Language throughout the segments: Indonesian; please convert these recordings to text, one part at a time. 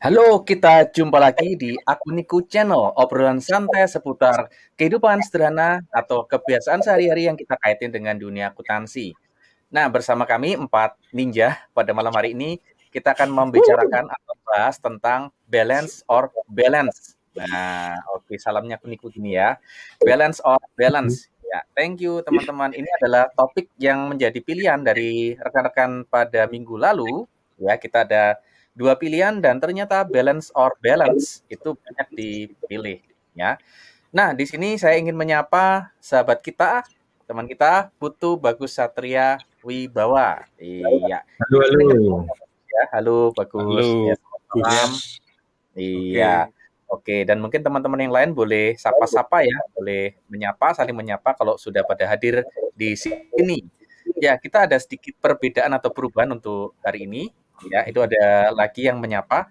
Halo, kita jumpa lagi di Akuniku Channel, obrolan santai seputar kehidupan sederhana atau kebiasaan sehari-hari yang kita kaitin dengan dunia akuntansi. Nah, bersama kami empat ninja pada malam hari ini kita akan membicarakan atau bahas tentang balance or balance. Nah, oke, salamnya Akuniku gini ya. Balance or balance. Ya, thank you teman-teman. Ini adalah topik yang menjadi pilihan dari rekan-rekan pada minggu lalu. Ya, kita ada dua pilihan dan ternyata balance or balance itu banyak dipilih ya. Nah, di sini saya ingin menyapa sahabat kita, teman kita Putu Bagus Satria Wibawa. Iya. Halo, halo. Ya, halo Bagus. Halo. Ya, salam. Iya. Oke, dan mungkin teman-teman yang lain boleh sapa-sapa ya, boleh menyapa, saling menyapa kalau sudah pada hadir di sini. Ya, kita ada sedikit perbedaan atau perubahan untuk hari ini ya itu ada lagi yang menyapa.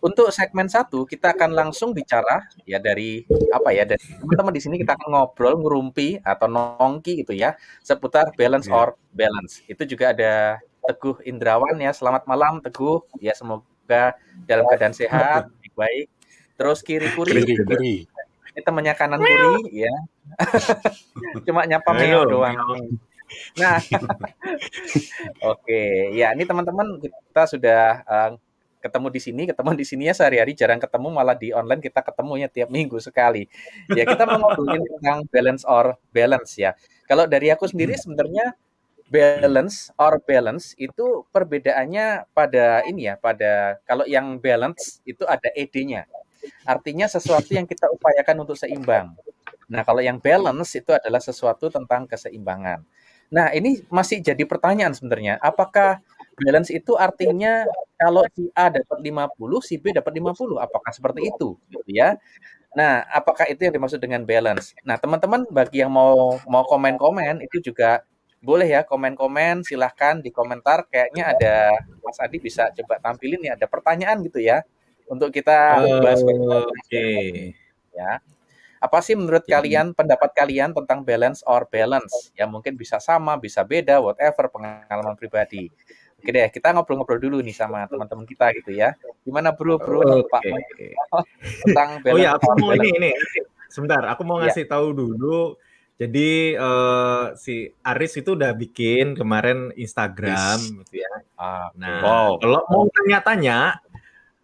Untuk segmen satu kita akan langsung bicara ya dari apa ya dari teman-teman di sini kita akan ngobrol ngerumpi atau nongki gitu ya seputar balance Ya. or balance. Itu juga ada Teguh Indrawan ya. Selamat malam Teguh. Ya semoga dalam keadaan sehat baik. Terus kiri kuri Kiri, kiri. ini temannya kanan kuri ya. Cuma nyapa meo doang. Nah, oke, ya ini teman-teman kita sudah eh, ketemu di sini, ketemu di sini ya sehari-hari jarang ketemu, malah di online kita ketemunya tiap minggu sekali. Ya kita mau ngobrolin tentang balance or balance ya. Kalau dari aku sendiri sebenarnya balance or balance itu perbedaannya pada ini ya, pada kalau yang balance itu ada ed-nya. Artinya sesuatu yang kita upayakan untuk seimbang. Nah, kalau yang balance itu adalah sesuatu tentang keseimbangan. Nah, ini masih jadi pertanyaan sebenarnya. Apakah balance itu artinya kalau si A dapat 50, si B dapat 50? Apakah seperti itu? Gitu ya. Nah, apakah itu yang dimaksud dengan balance? Nah, teman-teman bagi yang mau mau komen-komen itu juga boleh ya komen-komen silahkan di komentar kayaknya ada Mas Adi bisa coba tampilin ya ada pertanyaan gitu ya untuk kita bahas Oke. ya. Apa sih menurut Jadi- kalian pendapat kalian tentang balance or balance? Ya mungkin bisa sama, bisa beda, whatever pengalaman pribadi. Oke deh, kita ngobrol-ngobrol dulu nih sama teman-teman kita gitu ya. Gimana bro, bro, Pak Oke. tentang Oh balance ya, aku mau balance? ini ini. Sebentar, aku mau Ya. ngasih tahu dulu. Jadi eh, si Aris itu udah bikin kemarin Instagram gitu ya. Ah, Nah, Wow. kalau mau tanya-tanya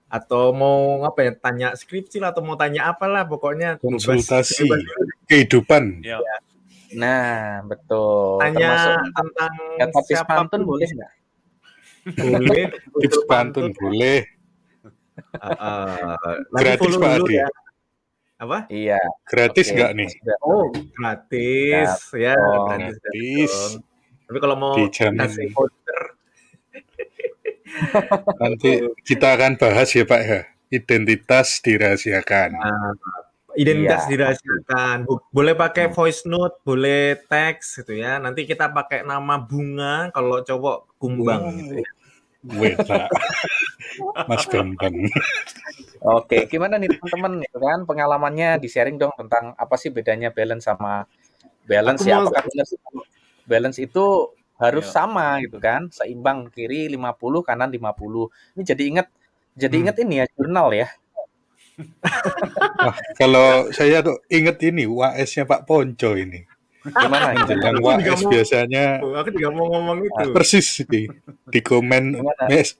atau mau apa ya, tanya skripsi lah atau mau tanya apalah pokoknya bebas- Konsultasi. bebas kehidupan. Ya. Nah, betul. tanya Termasuk tentang siapa pun pantun boleh nggak? boleh Tips pantun boleh. Uh, uh, Gratis, Pak Adi. ya. Apa? Iya. Gratis nggak nih? Sudah. Oh, gratis ya, Oh, gratis. gratis. Tapi kalau mau Dijamin. kasih voucher, Nanti kita akan bahas ya Pak ya. Identitas dirahasiakan. identitas Iya. dirahasiakan. Boleh pakai voice note, boleh teks gitu ya. Nanti kita pakai nama bunga, kalau cowok kumbang Wow. gitu ya. Mas Bambang. Oke, gimana nih teman-teman gitu kan pengalamannya di sharing dong tentang apa sih bedanya balance sama balance Aku ya? Apakah balance, balance itu harus Iya. sama gitu kan? Seimbang kiri 50, kanan 50. Ini jadi inget jadi Hmm. inget ini ya jurnal ya. Wah, kalau saya tuh inget ini WAS-nya Pak Ponco ini. Gimana ini? Yang Aku juga WAS mau- biasanya Aku juga mau ngomong itu. persis di, di komen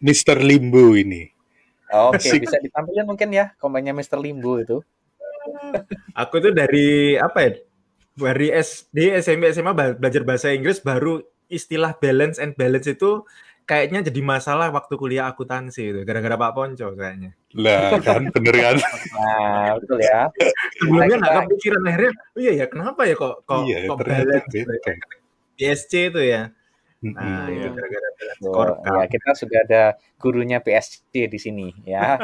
Mr. Limbo ini. Oke, Asik. bisa ditampilkan mungkin ya komennya Mr. Limbo itu. Aku itu dari apa ya? Dari SD, SMP, SMA belajar bahasa Inggris baru istilah balance and balance itu kayaknya jadi masalah waktu kuliah akuntansi itu gara-gara Pak Ponco kayaknya. Lah kan bener kan? Nah, betul ya. Sebelumnya Nah, nggak kita- kepikiran akhirnya, oh iya ya kenapa ya kok kok, iya, kok balance. BSC itu ya. Nah, itu Iya. gara-gara balance Betul. scorecard. Ya, kita sudah ada gurunya PSG di sini ya.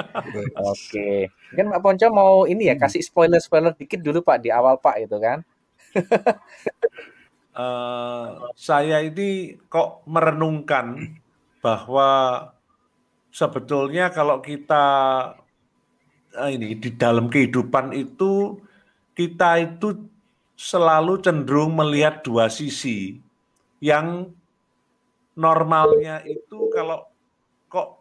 Oke. Mungkin Pak Ponco mau ini ya kasih spoiler-spoiler dikit dulu Pak di awal Pak itu kan. Eh, saya ini kok merenungkan bahwa sebetulnya kalau kita eh, ini di dalam kehidupan itu kita itu selalu cenderung melihat dua sisi. Yang normalnya itu kalau kok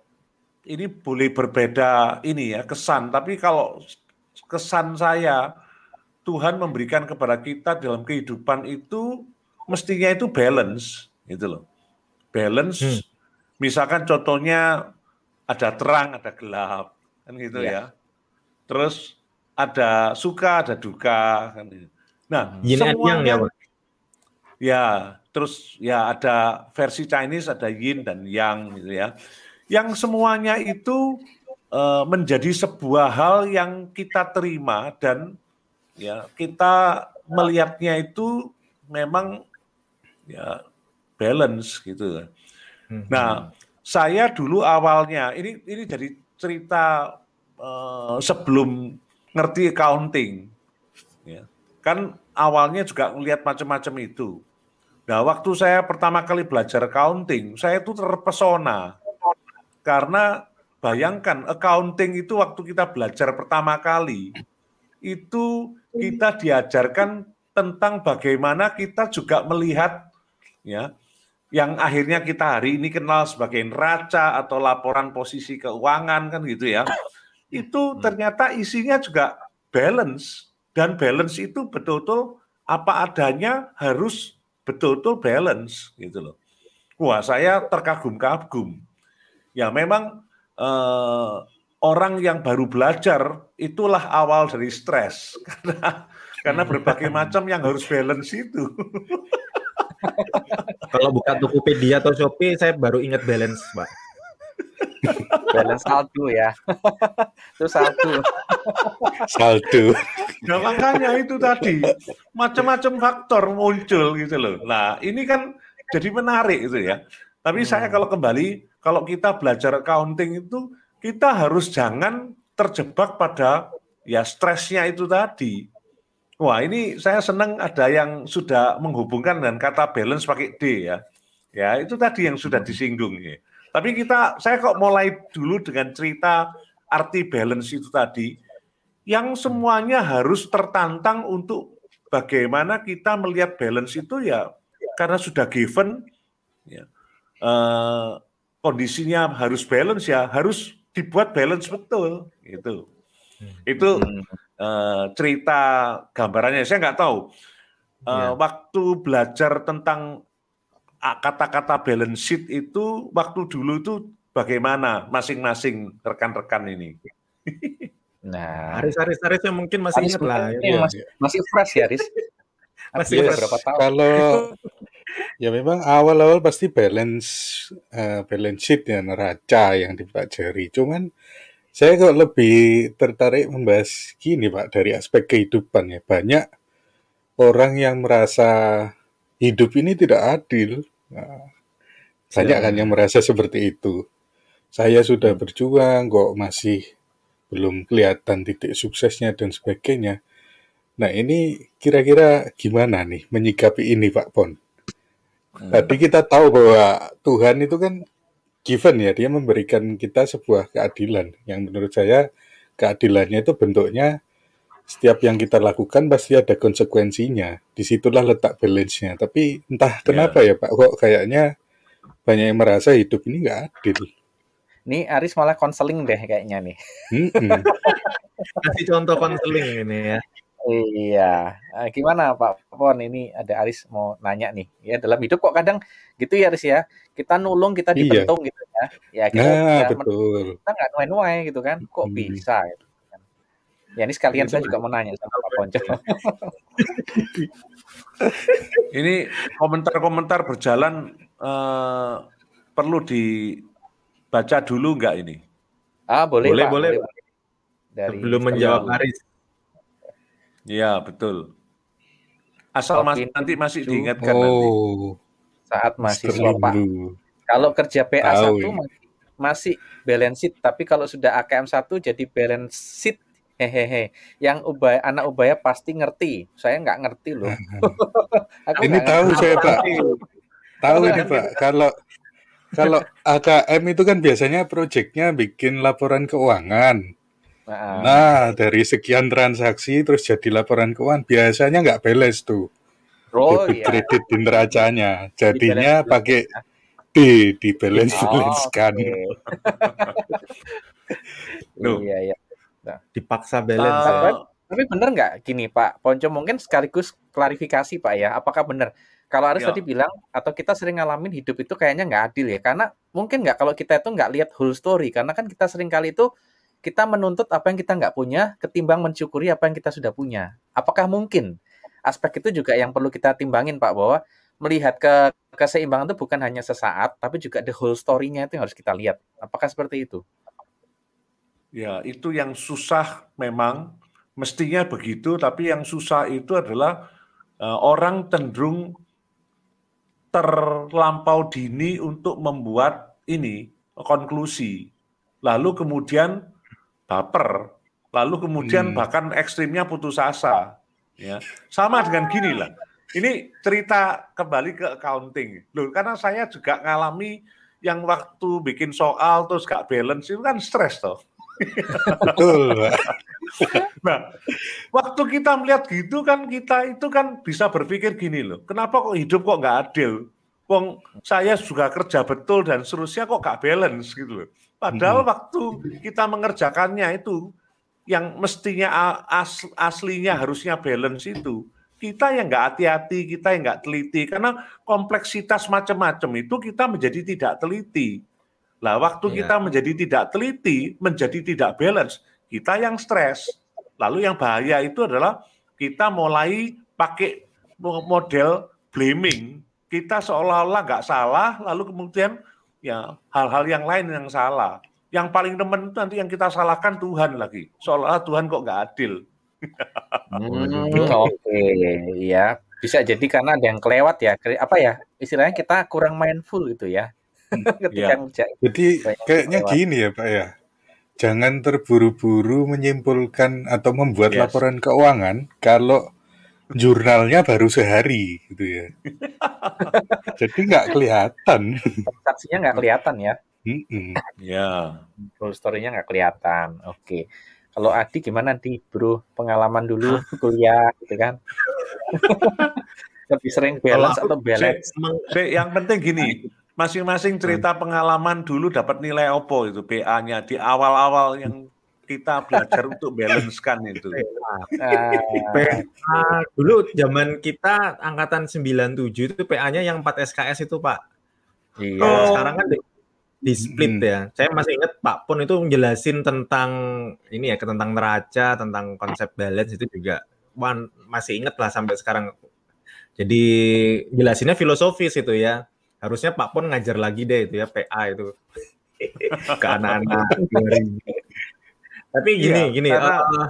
ini boleh berbeda ini ya kesan, tapi kalau kesan saya Tuhan memberikan kepada kita dalam kehidupan itu mestinya itu balance gitu loh. Balance Hmm. misalkan contohnya ada terang, ada gelap kan gitu Iya. ya. Terus ada suka, ada duka kan gitu. Nah, Yin and yang ya, semuanya. Ya, terus ya ada versi Chinese, ada Yin dan Yang gitu ya. Yang semuanya itu eh, menjadi sebuah hal yang kita terima dan ya kita melihatnya itu memang ya balance gitu. Hmm. Nah, saya dulu awalnya ini ini dari cerita eh, sebelum ngerti accounting, ya. kan awalnya juga melihat macam-macam itu. Nah, waktu saya pertama kali belajar accounting, saya itu terpesona karena bayangkan accounting itu waktu kita belajar pertama kali itu kita diajarkan tentang bagaimana kita juga melihat ya yang akhirnya kita hari ini kenal sebagai neraca atau laporan posisi keuangan kan gitu ya. Itu ternyata isinya juga balance dan balance itu betul-betul apa adanya harus betul-betul balance gitu loh. Wah, saya terkagum-kagum. Ya memang eh, orang yang baru belajar itulah awal dari stres karena karena berbagai macam yang harus balance itu. Kalau buka Tokopedia atau Shopee, saya baru ingat balance, Pak. balance saldo ya. itu saldo. Saldo. Nah makanya itu tadi macam-macam faktor muncul gitu loh. Nah ini kan jadi menarik itu ya. Tapi saya kalau kembali kalau kita belajar accounting itu kita harus jangan terjebak pada ya stresnya itu tadi. Wah ini saya senang ada yang sudah menghubungkan dengan kata balance pakai D ya. Ya itu tadi yang sudah disinggung ya. Tapi kita saya kok mulai dulu dengan cerita arti balance itu tadi yang semuanya harus tertantang untuk bagaimana kita melihat balance itu ya karena sudah given ya, eh, kondisinya harus balance ya harus dibuat balance betul gitu itu eh, cerita gambarannya saya nggak tahu Eh, Iya. waktu belajar tentang kata-kata balance sheet itu waktu dulu itu bagaimana masing-masing rekan-rekan ini Nah, Aris, Aris, Aris yang mungkin masih Aris ingat lah. Iya. masih, masih fresh ya, Riz? Masih fresh. berapa tahun? Kalau ya memang awal-awal pasti balance eh, balance sheet ya neraca yang dipelajari. Cuman saya kok lebih tertarik membahas gini Pak dari aspek kehidupan ya. Banyak orang yang merasa hidup ini tidak adil. Nah, banyak kan yang merasa seperti itu. Saya sudah berjuang kok masih belum kelihatan titik suksesnya dan sebagainya. Nah ini kira-kira gimana nih menyikapi ini Pak Pon? Tadi kita tahu bahwa Tuhan itu kan given ya, dia memberikan kita sebuah keadilan. Yang menurut saya keadilannya itu bentuknya setiap yang kita lakukan pasti ada konsekuensinya. Di situlah letak balance-nya. Tapi entah kenapa ya Pak, kok kayaknya banyak yang merasa hidup ini nggak adil. Nih Aris malah konseling deh kayaknya nih. Mm-mm. Kasih contoh konseling ini ya. Iya, Eh, gimana Pak Pon? Ini ada Aris mau nanya nih. Ya dalam hidup kok kadang gitu ya Aris ya. Kita nulung, kita Iya. dibentung gitu ya. Ya kita, Nah, ya, betul. kita nggak nuai-nuai gitu kan. Kok Hmm. bisa? Gitu kan. Ya ini sekalian Itu saya juga mau nanya sama Pak Ponco. Ini komentar-komentar berjalan eh, perlu dibaca dulu nggak ini? Ah boleh, Boleh, Pak. boleh. Dari Sebelum menjawab. Aris. Iya betul. Asal mas, nanti masih diingatkan nanti. Saat mahasiswa Pak. Limbu. Kalau kerja PA Tahu 1 ini. masih, masih balance sheet, tapi kalau sudah AKM 1 jadi balance sheet. Hehehe. Yang ubaya, anak ubaya pasti ngerti. Saya nggak ngerti loh. Aku Ini tahu ngerti. saya Pak. Tahu ini Pak. Kalau kalau AKM itu kan biasanya proyeknya bikin laporan keuangan. Nah, Nah, dari sekian transaksi terus jadi laporan keuangan biasanya nggak balance tuh. Oh Debit iya. kredit di neracanya. Jadinya pakai gede di balance balance kan. Iya, iya. Dipaksa balance. Eh, ya. Tapi benar nggak gini Pak Ponco mungkin sekaligus klarifikasi Pak ya, apakah benar kalau Aris Ya. tadi bilang atau kita sering ngalamin hidup itu kayaknya nggak adil ya, karena mungkin nggak kalau kita itu nggak lihat whole story, karena kan kita sering kali itu kita menuntut apa yang kita nggak punya ketimbang mensyukuri apa yang kita sudah punya. Apakah mungkin aspek itu juga yang perlu kita timbangin Pak bahwa melihat ke keseimbangan itu bukan hanya sesaat, tapi juga the whole story-nya itu yang harus kita lihat. Apakah seperti itu? Ya, itu yang susah memang mestinya begitu, tapi yang susah itu adalah eh, orang cenderung terlampau dini untuk membuat ini konklusi. Lalu kemudian baper, lalu kemudian Hmm. bahkan ekstrimnya putus asa. Ya, sama dengan gini lah. Ini cerita kembali ke accounting. Loh, karena saya juga ngalami yang waktu bikin soal terus gak balance itu kan stres toh. Betul. Nah, waktu kita melihat gitu kan kita itu kan bisa berpikir gini loh, kenapa kok hidup kok nggak adil? Wong saya juga kerja betul dan seterusnya kok nggak balance gitu loh. Padahal waktu kita mengerjakannya itu yang mestinya as- aslinya harusnya balance itu kita yang nggak hati-hati, kita yang nggak teliti karena kompleksitas macam-macam itu kita menjadi tidak teliti. Lah waktu Iya. kita menjadi tidak teliti, menjadi tidak balance, kita yang stres. Lalu yang bahaya itu adalah kita mulai pakai mo- model blaming. Kita seolah-olah nggak salah, lalu kemudian ya hal-hal yang lain yang salah. Yang paling temen itu nanti yang kita salahkan Tuhan lagi. Seolah-olah Tuhan kok nggak adil. Hmm, oke, ya. Bisa jadi karena ada yang kelewat ya. Apa ya? Istilahnya kita kurang mindful gitu ya. Ketika Iya. ngerjain. Jadi kayaknya kelewat. gini ya Pak ya. Jangan terburu-buru menyimpulkan atau membuat Yes. laporan keuangan kalau jurnalnya baru sehari gitu ya. Jadi nggak kelihatan. transaksinya nggak kelihatan ya. Mm-mm. Ya. Full story-nya nggak kelihatan. Oke. Kalau Adi gimana di bro? Pengalaman dulu kuliah gitu kan? Lebih sering balance atau balance? Yang penting gini, masing-masing cerita pengalaman dulu dapat nilai opo itu PA-nya di awal-awal yang kita belajar untuk balance kan itu. PA dulu zaman kita angkatan 97 itu PA-nya yang 4 SKS itu, Pak. iya. Kalau sekarang kan di, split Hmm. ya. Saya masih ingat Pak Pun itu menjelasin tentang ini ya, tentang neraca, tentang konsep balance itu juga Wan, masih ingat lah sampai sekarang. Jadi jelasinnya filosofis itu ya. Harusnya Pak Pun ngajar lagi deh itu ya PA itu ke anak-anak 2000. Tapi gini, Iya, gini. karena- eh,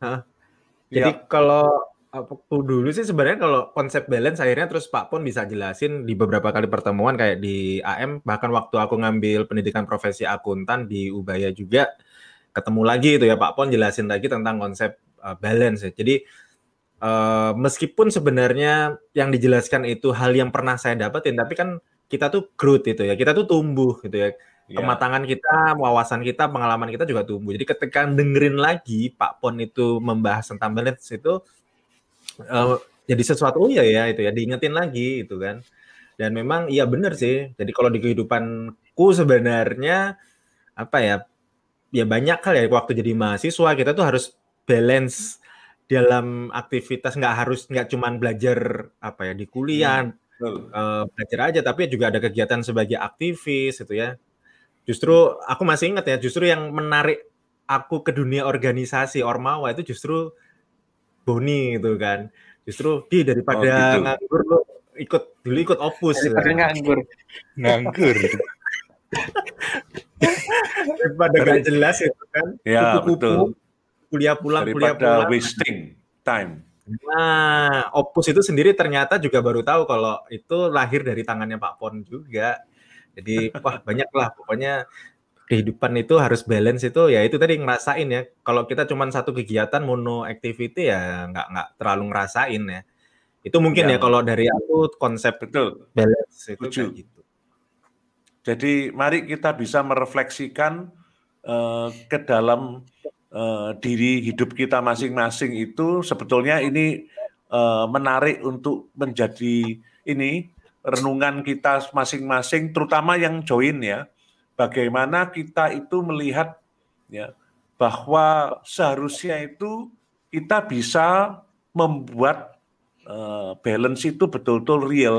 hah? jadi Ya, kalau uh, waktu dulu sih sebenarnya kalau konsep balance akhirnya terus Pak Pon bisa jelasin di beberapa kali pertemuan kayak di AM bahkan waktu aku ngambil pendidikan profesi akuntan di Ubaya juga ketemu lagi itu ya Pak Pon jelasin lagi tentang konsep uh, balance ya. Jadi uh, meskipun sebenarnya yang dijelaskan itu hal yang pernah saya dapetin tapi kan kita tuh growth itu ya. Kita tuh tumbuh gitu ya ya. kematangan kita, wawasan kita, pengalaman kita juga tumbuh. Jadi ketika dengerin lagi Pak Pon itu membahas tentang balance itu eh, jadi sesuatu oh iya ya itu ya diingetin lagi itu kan. Dan memang iya benar sih. Jadi kalau di kehidupanku sebenarnya apa ya ya banyak hal ya waktu jadi mahasiswa kita tuh harus balance dalam aktivitas nggak harus nggak cuman belajar apa ya di kuliah Betul. eh, belajar aja tapi juga ada kegiatan sebagai aktivis itu ya justru aku masih ingat ya justru yang menarik aku ke dunia organisasi ormawa itu justru Boni gitu kan justru di daripada Oh, gitu. nganggur lo ikut dulu ikut opus Daripada ya. nganggur. Nganggur. daripada gak jelas itu kan Ya, kupu-kupu, betul. kuliah pulang kuliah Daripada pulang wasting time. Nah, Opus itu sendiri ternyata juga baru tahu kalau itu lahir dari tangannya Pak Pon juga. Jadi, wah banyak lah pokoknya kehidupan itu harus balance itu ya itu tadi ngerasain ya. Kalau kita cuma satu kegiatan mono activity ya nggak nggak terlalu ngerasain ya. Itu mungkin Ya. ya kalau dari aku konsep Betul. balance itu kayak gitu. Jadi mari kita bisa merefleksikan eh, ke dalam eh, diri hidup kita masing-masing itu sebetulnya ini eh, menarik untuk menjadi ini renungan kita masing-masing, terutama yang join ya, bagaimana kita itu melihat ya bahwa seharusnya itu kita bisa membuat uh, balance itu betul-betul real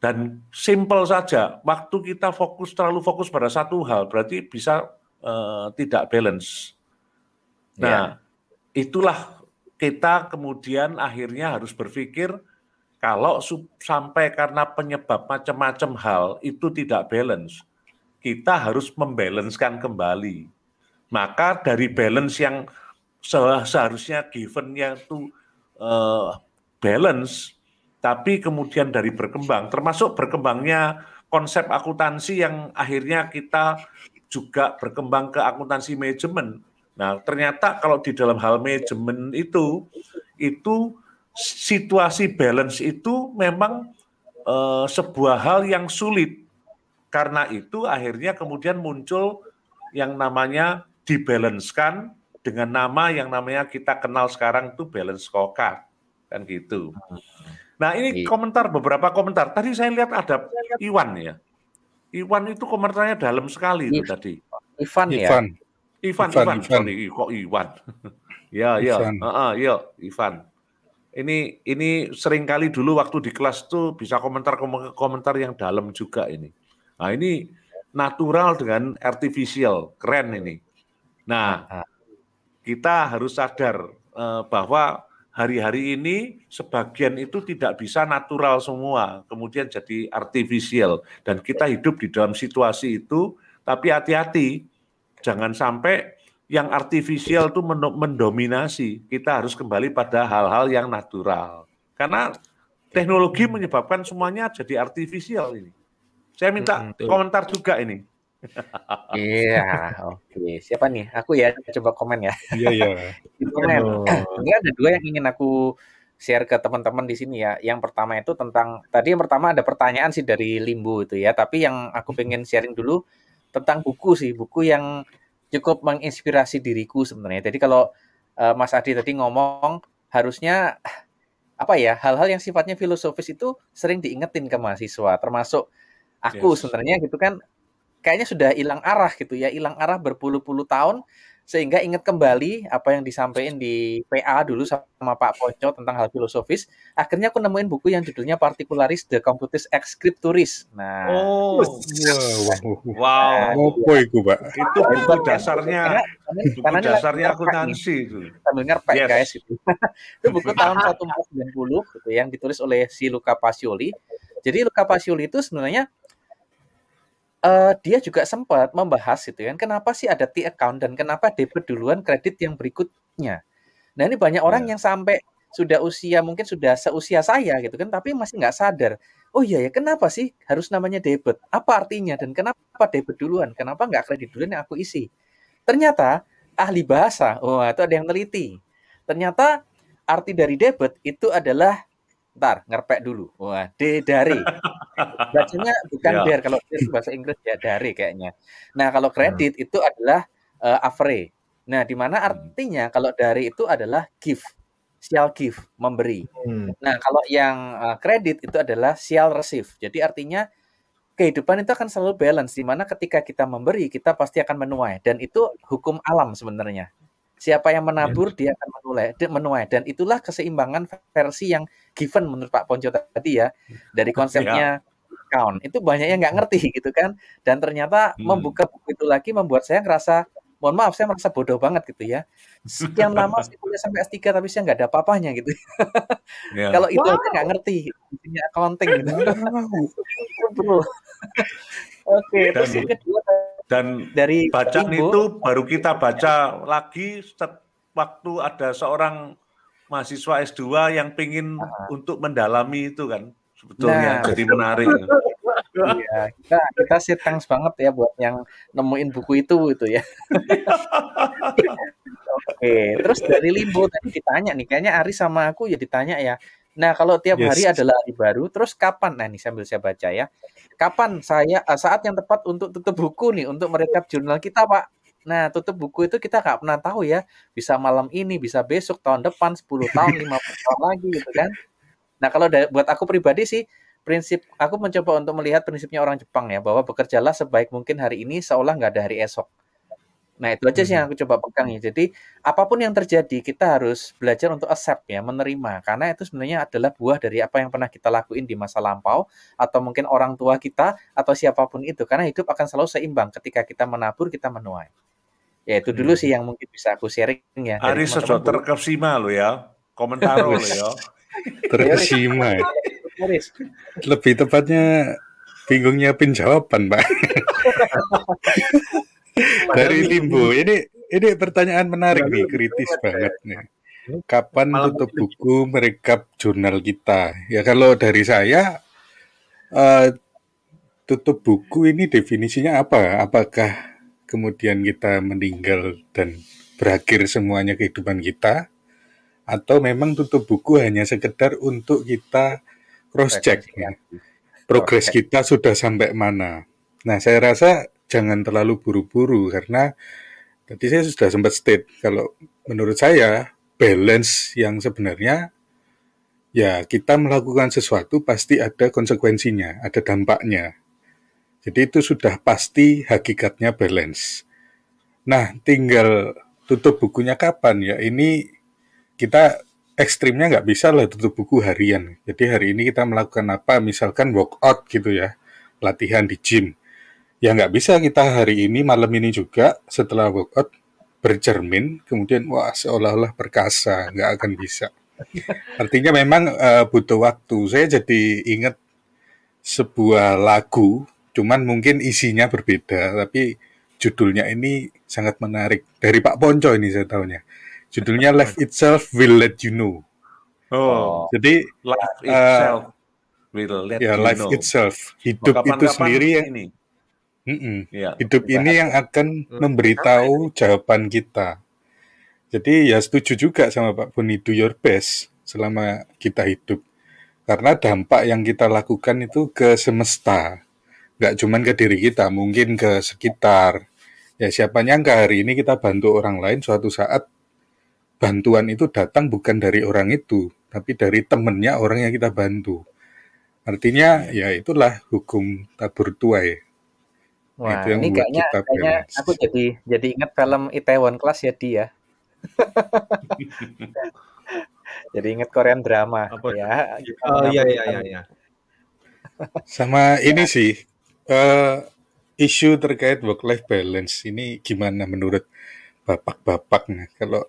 dan simple saja. Waktu kita fokus terlalu fokus pada satu hal berarti bisa uh, tidak balance. Nah, yeah. itulah kita kemudian akhirnya harus berpikir kalau sampai karena penyebab macam-macam hal itu tidak balance, kita harus membalanskan kembali. Maka dari balance yang seharusnya givennya itu uh, balance, tapi kemudian dari berkembang, termasuk berkembangnya konsep akuntansi yang akhirnya kita juga berkembang ke akuntansi manajemen. Nah, ternyata kalau di dalam hal manajemen itu, itu situasi balance itu memang uh, sebuah hal yang sulit karena itu akhirnya kemudian muncul yang namanya dibalanskan dengan nama yang namanya kita kenal sekarang itu balance scorecard kan gitu. Nah ini iya. komentar beberapa komentar. Tadi saya lihat ada Iwan ya. Iwan itu komentarnya dalam sekali itu tadi. Ivan ya. Ivan. Ivan, Ivan, Ivan. Sorry, kok Iwan. ya, ya, uh, uh, ya, Ivan. Ini ini sering kali dulu waktu di kelas tuh bisa komentar komentar yang dalam juga ini. Nah ini natural dengan artificial, keren ini. Nah kita harus sadar uh, bahwa hari-hari ini sebagian itu tidak bisa natural semua, kemudian jadi artificial dan kita hidup di dalam situasi itu, tapi hati-hati jangan sampai yang artificial itu mendominasi. Kita harus kembali pada hal-hal yang natural. Karena teknologi menyebabkan semuanya jadi artificial ini. Saya minta hmm, komentar juga ini. Iya, oke. Okay. Siapa nih? Aku ya, coba komen ya. Iya, iya. komen. Ini ada dua yang ingin aku share ke teman-teman di sini ya. Yang pertama itu tentang tadi yang pertama ada pertanyaan sih dari Limbo itu ya, tapi yang aku pengen sharing dulu tentang buku sih, buku yang cukup menginspirasi diriku sebenarnya. Jadi kalau uh, Mas Adi tadi ngomong harusnya apa ya hal-hal yang sifatnya filosofis itu sering diingetin ke mahasiswa, termasuk aku yes. sebenarnya gitu kan kayaknya sudah hilang arah gitu ya, hilang arah berpuluh-puluh tahun sehingga ingat kembali apa yang disampaikan di PA dulu sama Pak Poco tentang hal filosofis. Akhirnya aku nemuin buku yang judulnya Particularis The Computis Ex Scripturis. Nah, oh, wow, wow, apa itu, Pak? Itu buku dasarnya, buku karena dasarnya akuntansi itu. Sambil ngerpek yes. guys itu. itu buku tahun 1490 gitu yang ditulis oleh si Luca Pacioli. Jadi Luca Pacioli itu sebenarnya uh, dia juga sempat membahas itu kan kenapa sih ada T account dan kenapa debit duluan kredit yang berikutnya. Nah ini banyak orang yeah. yang sampai sudah usia mungkin sudah seusia saya gitu kan tapi masih nggak sadar. Oh iya ya kenapa sih harus namanya debit? Apa artinya? Dan kenapa debit duluan? Kenapa nggak kredit duluan yang aku isi? Ternyata ahli bahasa oh itu ada yang teliti. Ternyata arti dari debit itu adalah Ntar, ngerpek dulu. Wah, D dari. Bacanya bukan yeah. der, kalau der bahasa Inggris ya dari kayaknya. Nah, kalau kredit hmm. itu adalah uh, avre. Nah, di mana hmm. artinya kalau dari itu adalah give, shall give, memberi. Hmm. Nah, kalau yang uh, kredit itu adalah shall receive. Jadi artinya kehidupan itu akan selalu balance di mana ketika kita memberi kita pasti akan menuai dan itu hukum alam sebenarnya Siapa yang menabur ya. dia akan menuai, menuai dan itulah keseimbangan versi yang given menurut Pak Ponco tadi ya dari konsepnya ya. count. Itu banyak yang nggak ngerti gitu kan dan ternyata hmm. membuka buku itu lagi membuat saya ngerasa mohon maaf saya merasa bodoh banget gitu ya. Sekian lama saya kuliah sampai S3 tapi saya nggak ada apa-apanya gitu. Yeah. Kalau itu wow. nggak ngerti punya accounting gitu. Oke, dan, terus yang kedua dan dari bacaan Ibu, itu baru kita baca lagi waktu ada seorang mahasiswa S2 yang pingin uh, untuk mendalami itu kan sebetulnya nah, jadi menarik. Iya, kita kita sih thanks banget ya buat yang nemuin buku itu itu ya. Oke, terus dari Limbo tadi ditanya nih, kayaknya Ari sama aku ya ditanya ya. Nah, kalau tiap yes. hari adalah hari baru, terus kapan? Nah, ini sambil saya baca ya. Kapan saya uh, saat yang tepat untuk tutup buku nih untuk merekap jurnal kita, Pak? Nah, tutup buku itu kita nggak pernah tahu ya. Bisa malam ini, bisa besok, tahun depan, 10 tahun, 50 tahun lagi gitu kan. Nah, kalau buat aku pribadi sih prinsip aku mencoba untuk melihat prinsipnya orang Jepang ya bahwa bekerjalah sebaik mungkin hari ini seolah nggak ada hari esok. Nah itu aja sih yang Mhm. aku coba pegang ya. Jadi apa pun yang terjadi kita harus belajar untuk accept ya, menerima karena itu sebenarnya adalah buah dari apa yang pernah kita lakuin di masa lampau atau mungkin orang tua kita atau siapa pun itu. Karena hidup akan selalu seimbang ketika kita menabur kita menuai. Ya itu dulu sih Mhm. yang mungkin bisa aku sharing ya sedo dulu. terkesima lo ya. Komentar lo ya. Terkesima. ya. Lebih tepatnya bingung nyiapin jawaban, Pak. Dari Limbo. Ini ini pertanyaan menarik nih, kritis banget nih. Kapan Malam tutup buku merekap jurnal kita? Ya kalau dari saya eh, tutup buku ini definisinya apa? Apakah kemudian kita meninggal dan berakhir semuanya kehidupan kita? Atau memang tutup buku hanya sekedar untuk kita cross check Rekonsiliasi. progres kita sudah sampai mana. Nah, saya rasa jangan terlalu buru-buru karena tadi saya sudah sempat state kalau menurut saya balance yang sebenarnya ya kita melakukan sesuatu pasti ada konsekuensinya, ada dampaknya. Jadi itu sudah pasti hakikatnya balance. Nah, tinggal tutup bukunya kapan ya? Ini kita ekstrimnya nggak bisa lah tutup buku harian. Jadi hari ini kita melakukan apa? Misalkan workout gitu ya, latihan di gym. Ya nggak bisa kita hari ini malam ini juga setelah workout bercermin, kemudian wah seolah-olah perkasa, nggak akan bisa. Artinya memang eh, butuh waktu. Saya jadi ingat sebuah lagu, cuman mungkin isinya berbeda, tapi judulnya ini sangat menarik. Dari Pak Ponco ini saya tahunya. Judulnya Life Itself Will Let You Know. Oh, Jadi life eh, itself will let ya you life know. itself, Oh, hidup itu kapan-kapan sendiri ini. Mm-mm. Ya. hidup ini yang akan memberitahu jawaban kita. Jadi ya setuju juga sama Pak Boni, do your best selama kita hidup. Karena dampak yang kita lakukan itu ke semesta. Nggak cuman ke diri kita, mungkin ke sekitar. Ya siapa nyangka hari ini kita bantu orang lain, suatu saat bantuan itu datang bukan dari orang itu, tapi dari temennya orang yang kita bantu. Artinya ya itulah hukum tabur tuai. Wah, Itu yang ini kayaknya kita kayaknya aku jadi jadi ingat film Itaewon Class ya dia. jadi ingat Korean drama Apa? ya. Oh iya iya iya iya. Sama ini sih, eh, isu terkait work-life balance ini gimana menurut bapak-bapak nih? Kalau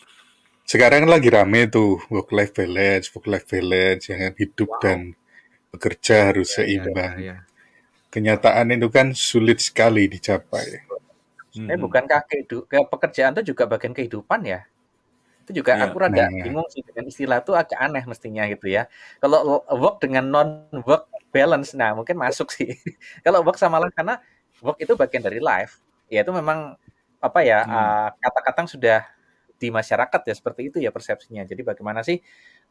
sekarang lagi rame tuh work-life balance, work-life balance, yang hidup dan bekerja harus Iya, seimbang. iya, iya. Kenyataan itu kan sulit sekali dicapai. Eh Mhm. bukankah kehidu- ke pekerjaan itu juga bagian kehidupan ya? Itu juga Iya. aku rada Nah. bingung sih dengan istilah itu agak aneh mestinya gitu ya. Kalau work dengan non work balance, nah mungkin masuk sih. Kalau work sama life karena work itu bagian dari life, ya itu memang apa ya Hmm. uh, kata-kata yang sudah di masyarakat ya seperti itu ya persepsinya. Jadi bagaimana sih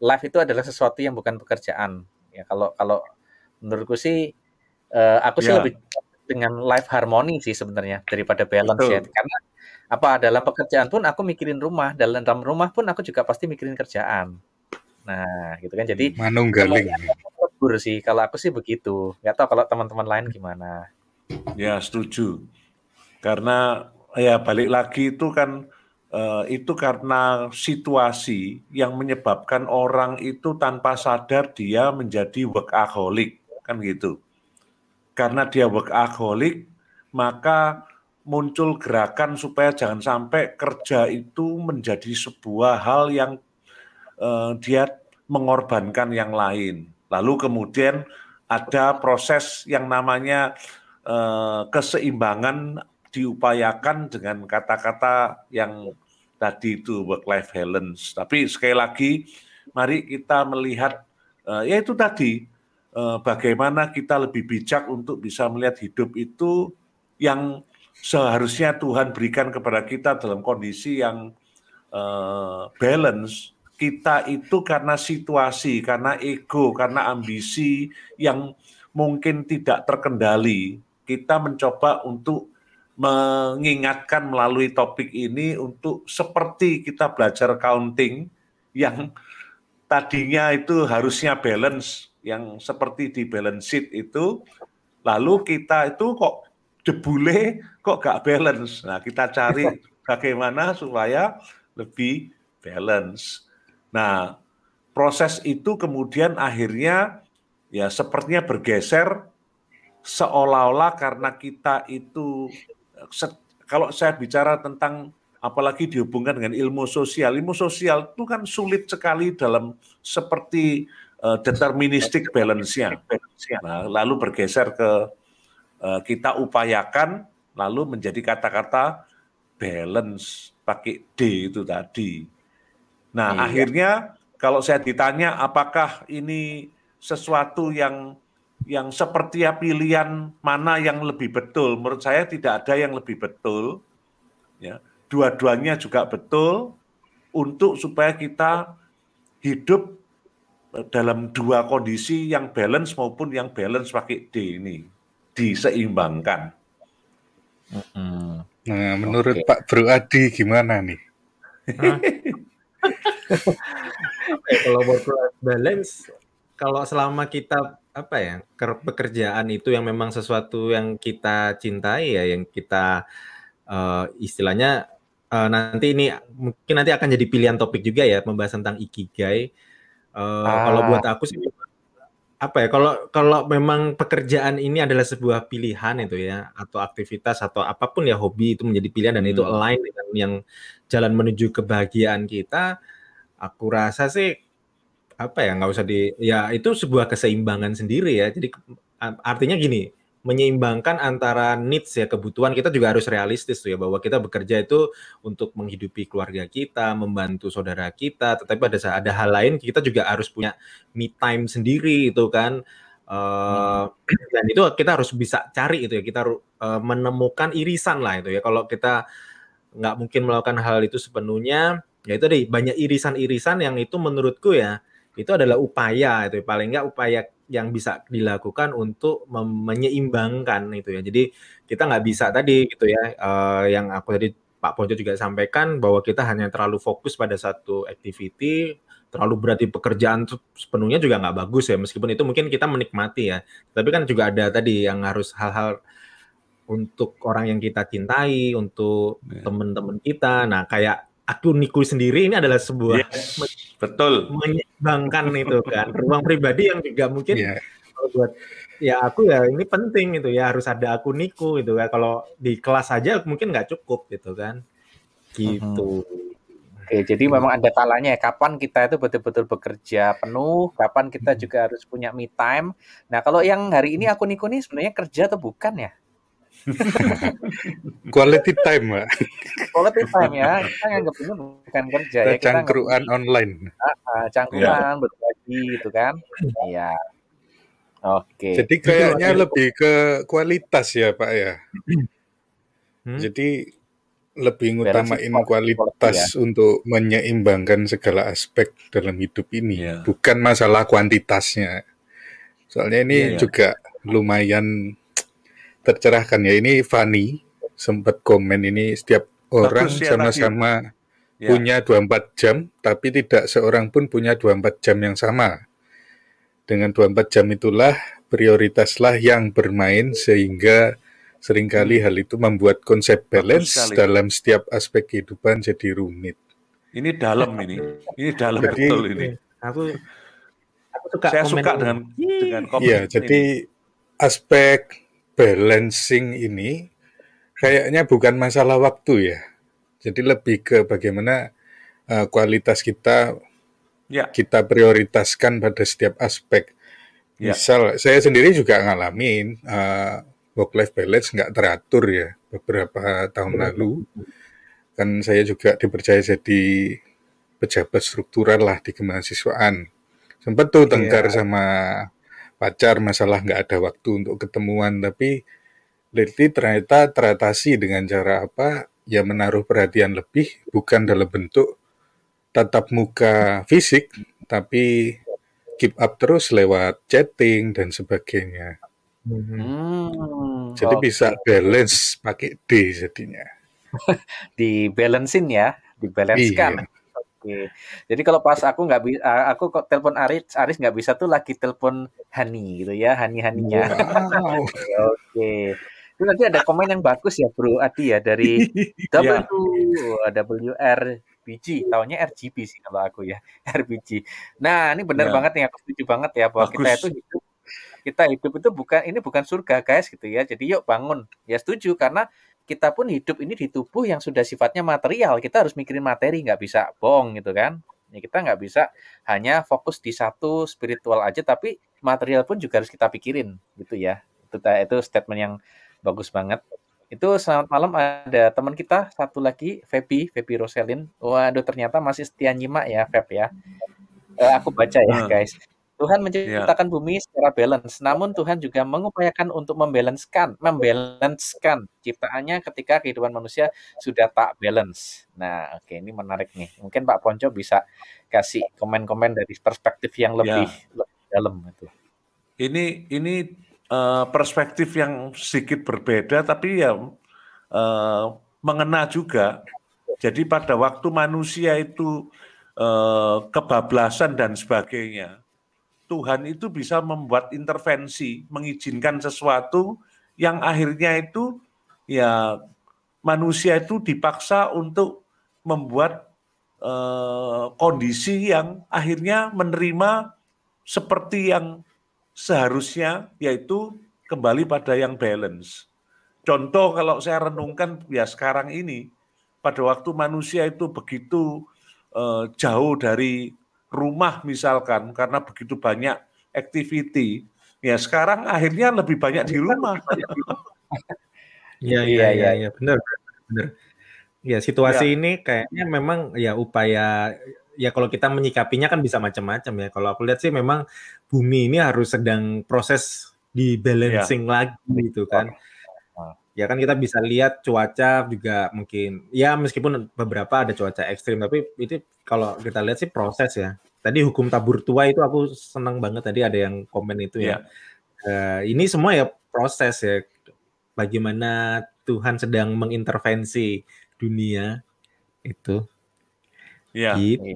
life itu adalah sesuatu yang bukan pekerjaan. Ya kalau kalau menurutku sih eh, aku sih Ya. lebih dengan life harmony sih sebenarnya daripada balance ya. Betul. Karena apa dalam pekerjaan pun aku mikirin rumah, dalam dalam rumah pun aku juga pasti mikirin kerjaan. Nah, gitu kan. Jadi Manunggaling. lebur sih kalau aku sih begitu. Nggak tahu kalau teman-teman lain gimana. Ya, setuju. Karena ya balik lagi itu kan eh, itu karena situasi yang menyebabkan orang itu tanpa sadar dia menjadi workaholic, kan gitu. Karena dia workaholic, maka muncul gerakan supaya jangan sampai kerja itu menjadi sebuah hal yang eh, dia mengorbankan yang lain. Lalu kemudian ada proses yang namanya eh, keseimbangan diupayakan dengan kata-kata yang tadi itu work life balance. Tapi sekali lagi mari kita melihat eh, ya tadi bagaimana kita lebih bijak untuk bisa melihat hidup itu yang seharusnya Tuhan berikan kepada kita dalam kondisi yang eh, balance. Kita itu karena situasi, karena ego, karena ambisi yang mungkin tidak terkendali, kita mencoba untuk mengingatkan melalui topik ini untuk seperti kita belajar accounting yang tadinya itu harusnya balance yang seperti di balance sheet itu, lalu kita itu kok debule kok gak balance. Nah, kita cari bagaimana supaya lebih balance. Nah, proses itu kemudian akhirnya ya sepertinya bergeser seolah-olah karena kita itu kalau saya bicara tentang apalagi dihubungkan dengan ilmu sosial, ilmu sosial itu kan sulit sekali dalam seperti uh, deterministik balance-nya. Nah, lalu bergeser ke uh, kita upayakan lalu menjadi kata-kata balance pakai D itu tadi. Nah, iya. akhirnya kalau saya ditanya apakah ini sesuatu yang yang seperti pilihan mana yang lebih betul, menurut saya tidak ada yang lebih betul. Ya, dua-duanya juga betul untuk supaya kita hidup dalam dua kondisi yang balance maupun yang balance pakai D ini diseimbangkan. Nah, menurut okay. Pak Bro Adi gimana nih? kalau work life balance, kalau selama kita apa ya pekerjaan itu yang memang sesuatu yang kita cintai ya, yang kita uh, istilahnya uh, nanti ini mungkin nanti akan jadi pilihan topik juga ya membahas tentang ikigai. Uh, ah. Kalau buat aku sih apa ya kalau kalau memang pekerjaan ini adalah sebuah pilihan itu ya atau aktivitas atau apa pun ya hobi itu menjadi pilihan dan hmm. itu align dengan yang jalan menuju kebahagiaan kita aku rasa sih apa ya nggak usah di ya itu sebuah keseimbangan sendiri ya jadi artinya gini menyeimbangkan antara needs ya kebutuhan kita juga harus realistis tuh ya bahwa kita bekerja itu untuk menghidupi keluarga kita, membantu saudara kita, tetapi pada saat ada hal lain kita juga harus punya me time sendiri itu kan. Uh, dan itu kita harus bisa cari itu ya kita uh, menemukan irisan lah itu ya kalau kita nggak mungkin melakukan hal itu sepenuhnya ya itu deh banyak irisan-irisan yang itu menurutku ya itu adalah upaya itu ya. paling nggak upaya yang bisa dilakukan untuk menyeimbangkan itu ya. Jadi kita nggak bisa tadi gitu ya, uh, yang aku tadi Pak Ponco juga sampaikan bahwa kita hanya terlalu fokus pada satu activity, terlalu berarti pekerjaan sepenuhnya juga nggak bagus ya. Meskipun itu mungkin kita menikmati ya, tapi kan juga ada tadi yang harus hal-hal untuk orang yang kita cintai, untuk yeah. teman-teman kita. Nah, kayak aku Niku sendiri ini adalah sebuah yes, betul menyeimbangkan itu kan ruang pribadi yang juga mungkin yeah. buat ya aku ya ini penting itu ya harus ada aku Niku gitu kan kalau di kelas saja mungkin nggak cukup gitu kan gitu. Hmm. Oke, jadi memang ada talanya ya, kapan kita itu betul-betul bekerja penuh, kapan kita juga harus punya me time. Nah, kalau yang hari ini aku Niku ini sebenarnya kerja atau bukan ya? Quality time, Mbak. Quality time ya. Kita nganggap ini bukan kerja kita ya. Kita cangkruan online. Uh, uh, cangkruan, ya. berbagi gitu kan. Iya. Oke. Jadi kayaknya lebih ke kualitas ya, Pak ya. Hmm? Jadi lebih ngutamain kualitas ya. untuk menyeimbangkan segala aspek dalam hidup ini, ya. bukan masalah kuantitasnya. Soalnya ini ya, ya. juga lumayan tercerahkan ya. Ini Fani sempat komen ini setiap orang ya, sama-sama ya, punya 24 jam, tapi tidak seorang pun punya 24 jam yang sama. Dengan 24 jam itulah prioritaslah yang bermain sehingga sering kali hal itu membuat konsep balance dalam setiap aspek kehidupan jadi rumit. Ini dalam ini, ini dalam jadi, betul ini. Aku, aku suka saya suka dengan dengan komen. Iya, jadi aspek balancing ini kayaknya bukan masalah waktu ya. Jadi lebih ke bagaimana uh, kualitas kita ya. kita prioritaskan pada setiap aspek. Ya. Misal saya sendiri juga ngalamin uh, eh, work life balance nggak teratur ya beberapa tahun lalu. Kan saya juga dipercaya jadi pejabat struktural lah di kemahasiswaan. Sempat tuh tengkar ya. sama pacar masalah nggak ada waktu untuk ketemuan tapi lately ternyata teratasi dengan cara apa? Ya menaruh perhatian lebih bukan dalam bentuk tatap muka fisik tapi keep up terus lewat chatting dan sebagainya. Hmm, jadi okay. bisa balance pakai D jadinya. Di balancein ya dibalancekan iya. Oke. Jadi kalau pas aku nggak bisa, aku kok telepon Aris, Aris nggak bisa tuh lagi telepon Hani gitu ya, Hani Haninya. Wow. Oke. Itu nanti ada komen yang bagus ya Bro Adi ya dari Ya. W WRBG, tahunya RGB sih kalau aku ya, RBG. Nah, ini benar Ya. banget nih aku setuju banget ya bahwa kita Bagus. itu hidup kita hidup itu bukan ini bukan surga guys gitu ya. Jadi yuk bangun. Ya setuju karena kita pun hidup ini di tubuh yang sudah sifatnya material. Kita harus mikirin materi, nggak bisa bohong gitu kan. Ya, kita nggak bisa hanya fokus di satu spiritual aja, tapi material pun juga harus kita pikirin gitu ya. Itu itu statement yang bagus banget. Itu selamat malam ada teman kita satu lagi, Feby, Feby Roselin. Waduh ternyata masih setia nyimak ya, Feb ya. Eh, aku baca ya Hmm. guys. Tuhan menciptakan bumi secara balance, namun Tuhan juga mengupayakan untuk membalanskan, membalanskan ciptaannya ketika kehidupan manusia sudah tak balance. Nah, oke ini menarik nih. Mungkin Pak Ponco bisa kasih komen-komen dari perspektif yang lebih, lebih dalam itu. Ini ini eh, perspektif yang sedikit berbeda tapi ya eh, mengena juga. Jadi pada waktu manusia itu eh, kebablasan dan sebagainya, Tuhan itu bisa membuat intervensi, mengizinkan sesuatu yang akhirnya itu ya manusia itu dipaksa untuk membuat eh, kondisi yang akhirnya menerima seperti yang seharusnya yaitu kembali pada yang balance. Contoh kalau saya renungkan ya sekarang ini pada waktu manusia itu begitu eh, jauh dari rumah misalkan karena begitu banyak activity ya sekarang akhirnya lebih banyak di rumah. Iya Iya, iya iya iya. iya benar benar. Ya situasi Ya. ini kayaknya memang ya upaya ya kalau kita menyikapinya kan bisa macam-macam ya. Kalau aku lihat sih memang bumi ini harus sedang proses di balancing lagi gitu kan. Ya kan kita bisa lihat cuaca juga mungkin ya meskipun beberapa ada cuaca ekstrim tapi itu kalau kita lihat sih proses ya. Tadi hukum tabur tua itu aku senang banget tadi ada yang komen itu ya. Eh, ini semua ya proses ya. Bagaimana Tuhan sedang mengintervensi dunia itu. Ya. Gitu.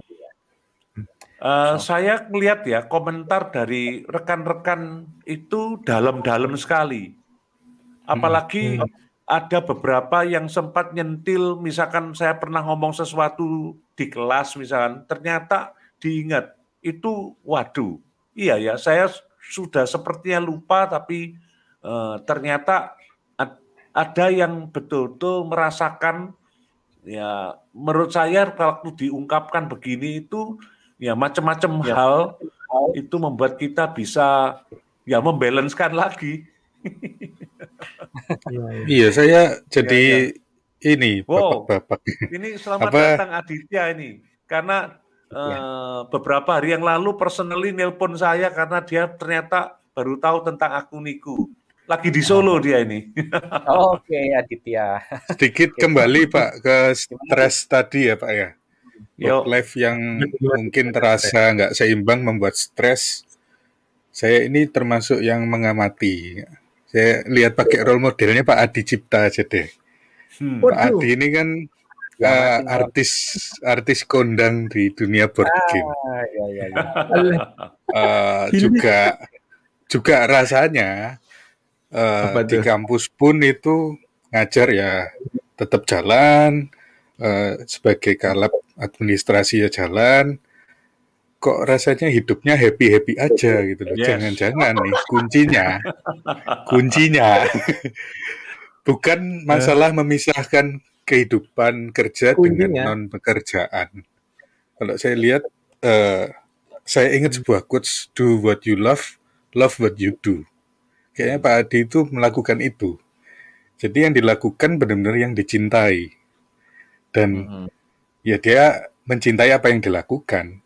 Eh, saya melihat ya komentar dari rekan-rekan itu dalam-dalam sekali. Apalagi Hmm. ada beberapa yang sempat nyentil, misalkan saya pernah ngomong sesuatu di kelas misalkan, ternyata diingat itu waduh. Iya ya, saya sudah sepertinya lupa tapi eh, ternyata ad- ada yang betul-betul merasakan ya menurut saya kalau diungkapkan begini itu ya macam-macam Ya. hal itu membuat kita bisa ya membalanskan lagi. Iya, saya jadi Iya, ini Wow. bapak-bapak. Ini selamat Apa? datang Aditya ini karena eh, beberapa hari yang lalu personally nelpon saya karena dia ternyata baru tahu tentang akuniku. Lagi di Solo dia ini. Oke, Aditya. Sedikit kembali Pak ke stres tadi ya Pak ya. Yo. Work life yang mungkin terasa nggak seimbang membuat stres. Saya ini termasuk yang mengamati. Saya lihat pakai role modelnya Pak Adi Cipta aja deh. Hmm. Pak Adi ini kan eh, artis artis kondang di dunia board game. Ah, ya, ya, ya. Eh, juga juga rasanya Apa di kampus pun itu ngajar ya tetap jalan eh, sebagai kalap administrasi ya jalan kok rasanya hidupnya happy happy aja gitu loh. Yes. jangan-jangan nih kuncinya. Kuncinya. Bukan masalah memisahkan kehidupan kerja dengan Kuncinya. non pekerjaan kalau saya lihat eh, saya ingat sebuah quotes do what you love love what you do. Kayaknya Pak Adi itu melakukan itu. Jadi yang dilakukan benar-benar yang dicintai. Dan Mm-mm. ya dia mencintai apa yang dilakukan.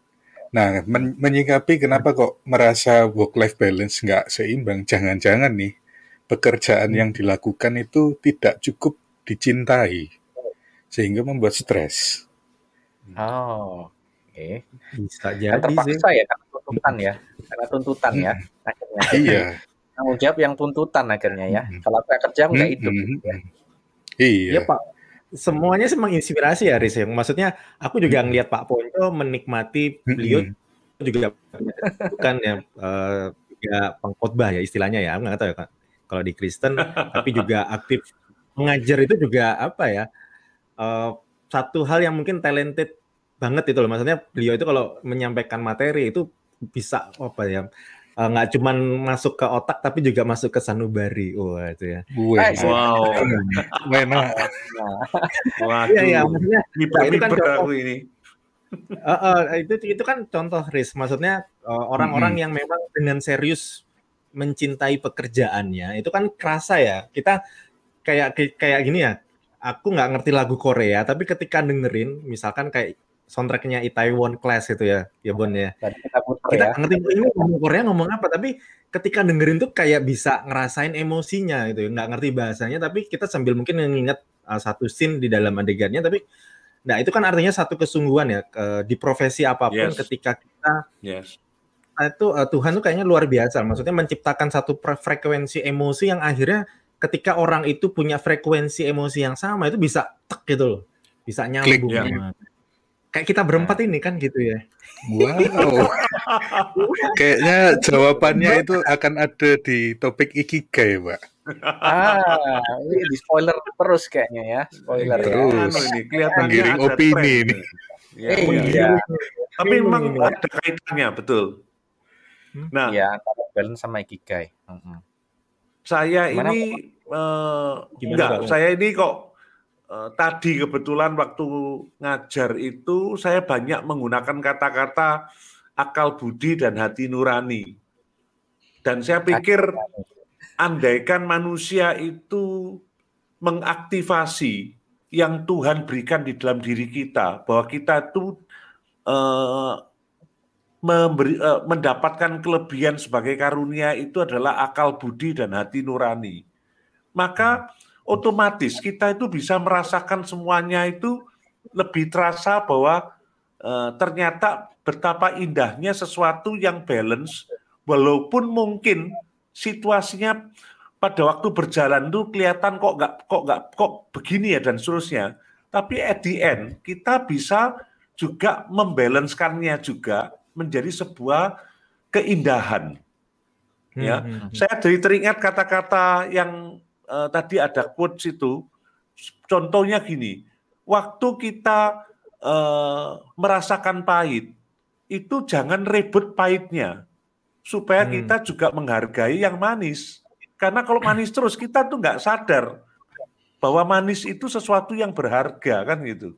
Nah, men- menyikapi kenapa kok merasa work life balance nggak seimbang, jangan-jangan nih pekerjaan yang dilakukan itu tidak cukup dicintai sehingga membuat stres. Oh, oke. Bisa Kan jadi sih. terpaksa ya karena tuntutan ya, karena tuntutan ya. Akhirnya. Iya. Tanggung jawab yang tuntutan akhirnya ya. Mm-mm. Kalau saya kerja nggak hidup. Mm-mm. ya. Iya. Iya Pak. Semuanya sih menginspirasi ya Riz ya. Maksudnya aku juga Hmm. ngelihat Pak Ponco menikmati beliau Mm-mm. juga bukan ya eh, juga pengkhotbah ya istilahnya ya. Aku nggak tahu ya. Kalau di Kristen tapi juga aktif mengajar itu juga apa ya? eh, satu hal yang mungkin talented banget itu loh. Maksudnya beliau itu kalau menyampaikan materi itu bisa apa ya? Eh, nggak cuman masuk ke otak tapi juga masuk ke sanubari. Wah itu ya. Wih, Eh, Wow. enak. Nah, Waduh. Iya iya maksudnya Nah, itu kan contoh. ini. Eh, eh, itu itu kan contoh Riz. Maksudnya eh, orang-orang Mm-mm. yang memang dengan serius mencintai pekerjaannya itu kan kerasa ya. Kita kayak kayak gini ya. Aku nggak ngerti lagu Korea, tapi ketika dengerin, misalkan kayak soundtracknya Itaewon Class itu ya, ya Bon ya. kita ya. nggak ngerti ini ngomong Korea ngomong apa, tapi ketika dengerin tuh kayak bisa ngerasain emosinya gitu ya. Nggak ngerti bahasanya, tapi kita sambil mungkin mengingat uh, satu scene di dalam adegannya, tapi nah itu kan artinya satu kesungguhan ya ke- di profesi apa pun Yes. ketika kita Yes. Nah, itu uh, Tuhan tuh kayaknya luar biasa. Maksudnya menciptakan satu frekuensi emosi yang akhirnya ketika orang itu punya frekuensi emosi yang sama itu bisa tek gitu loh. Bisa nyambung. ya. Nah, Kayak kita berempat ini kan gitu ya. Wow. Kayaknya jawabannya itu akan ada di topik ikigai, Pak. Ah, ini di spoiler terus kayaknya ya. Spoiler ya. Terus. Anu ini Menggiring opini ini. Ya, Eh, iya. iya. Tapi Ini, memang ada kaitannya betul. Hmm? Nah, Iya, antara balance sama ikigai. Mm-mm. saya Gimana, ini eh, Gimana, enggak, saya ini kok eh, tadi kebetulan waktu ngajar itu saya banyak menggunakan kata-kata akal budi dan hati nurani. Dan saya pikir andaikan manusia itu mengaktifasi yang Tuhan berikan di dalam diri kita, bahwa kita itu eh, eh, mendapatkan kelebihan sebagai karunia itu adalah akal budi dan hati nurani. Maka otomatis kita itu bisa merasakan semuanya itu lebih terasa bahwa eh, ternyata betapa indahnya sesuatu yang balance walaupun mungkin situasinya pada waktu berjalan tuh kelihatan kok nggak kok nggak kok begini ya dan seterusnya. Tapi at the end kita bisa juga membalancekannya juga menjadi sebuah keindahan. Ya. Hmm, hmm, hmm. Saya jadi teringat kata-kata yang eh, tadi ada quotes itu. Contohnya gini, waktu kita eh, merasakan pahit, itu jangan ribut pahitnya, supaya Hmm. kita juga menghargai yang manis. Karena kalau manis terus kita tuh nggak sadar bahwa manis itu sesuatu yang berharga kan gitu. Hmm, hmm,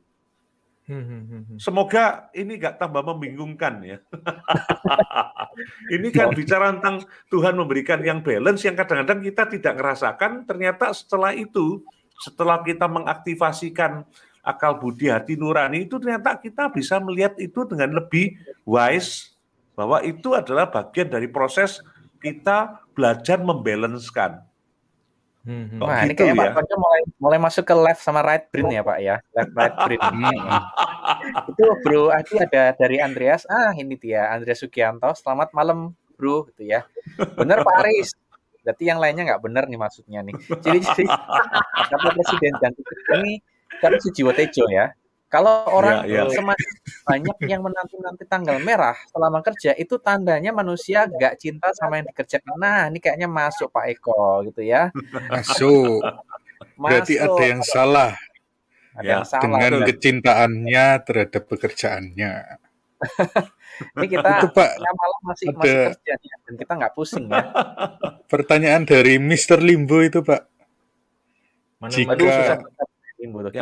hmm, hmm. Semoga ini nggak tambah membingungkan ya. ini kan bicara tentang Tuhan memberikan yang balance yang kadang-kadang kita tidak ngerasakan. Ternyata setelah itu, setelah kita mengaktifasikan akal budi hati nurani itu ternyata kita bisa melihat itu dengan lebih wise bahwa itu adalah bagian dari proses kita belajar membalancekan. Hmm, hmm. Ini gitu kayak Pak ya? Panco mulai mulai masuk ke left sama right brain ya Pak ya. Left right brain. Hmm. itu Bro Adi ada dari Andreas. Ah, ini dia Andreas Sugianto. Selamat malam, Bro, gitu ya. Bener Pak Aris. Berarti yang lainnya nggak bener nih maksudnya nih. Jadi jadi kata Presiden Ganti ini kan Sujiwo Tejo ya. Kalau orang Iya, iya. semakin banyak yang menanti-nanti tanggal merah selama kerja itu tandanya manusia nggak cinta sama yang dikerjakan. Nah, ini kayaknya masuk Pak Eko gitu ya. Masuk. Berarti Masuk. ada yang salah Ada Ya, yang salah. dengan betul. kecintaannya terhadap pekerjaannya. Ini kita Itu Pak, malam masih ada- masih kerja nih, dan kita nggak pusing ya. pertanyaan dari Mr. Limbo itu Pak. Mana- Jika- Aduh, susah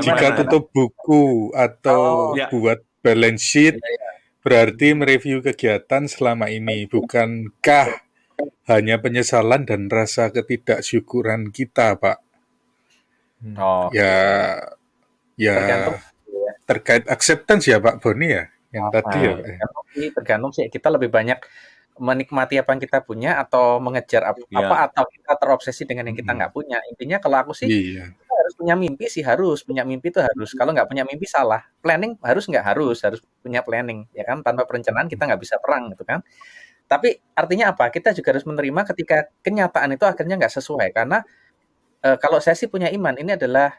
Jika tutup buku atau Oh, ya. buat balance sheet, berarti mereview kegiatan selama ini, bukankah hanya penyesalan dan rasa ketidaksyukuran kita, Pak? Hmm. Oh, Ya, ya Tergantung. terkait acceptance ya, Pak Boni ya, yang Nah, tadi ya. Ya. tergantung sih kita lebih banyak menikmati apa yang kita punya atau mengejar ap- Ya. apa atau kita terobsesi dengan yang kita Mhm. nggak punya. Intinya kalau aku sih Iya. kita harus punya mimpi sih harus punya mimpi itu harus. Kalau nggak punya mimpi salah. Planning harus nggak harus harus punya planning ya kan. Tanpa perencanaan kita nggak bisa perang gitu kan. Tapi artinya apa? Kita juga harus menerima ketika kenyataan itu akhirnya nggak sesuai karena eh, kalau saya sih punya iman ini adalah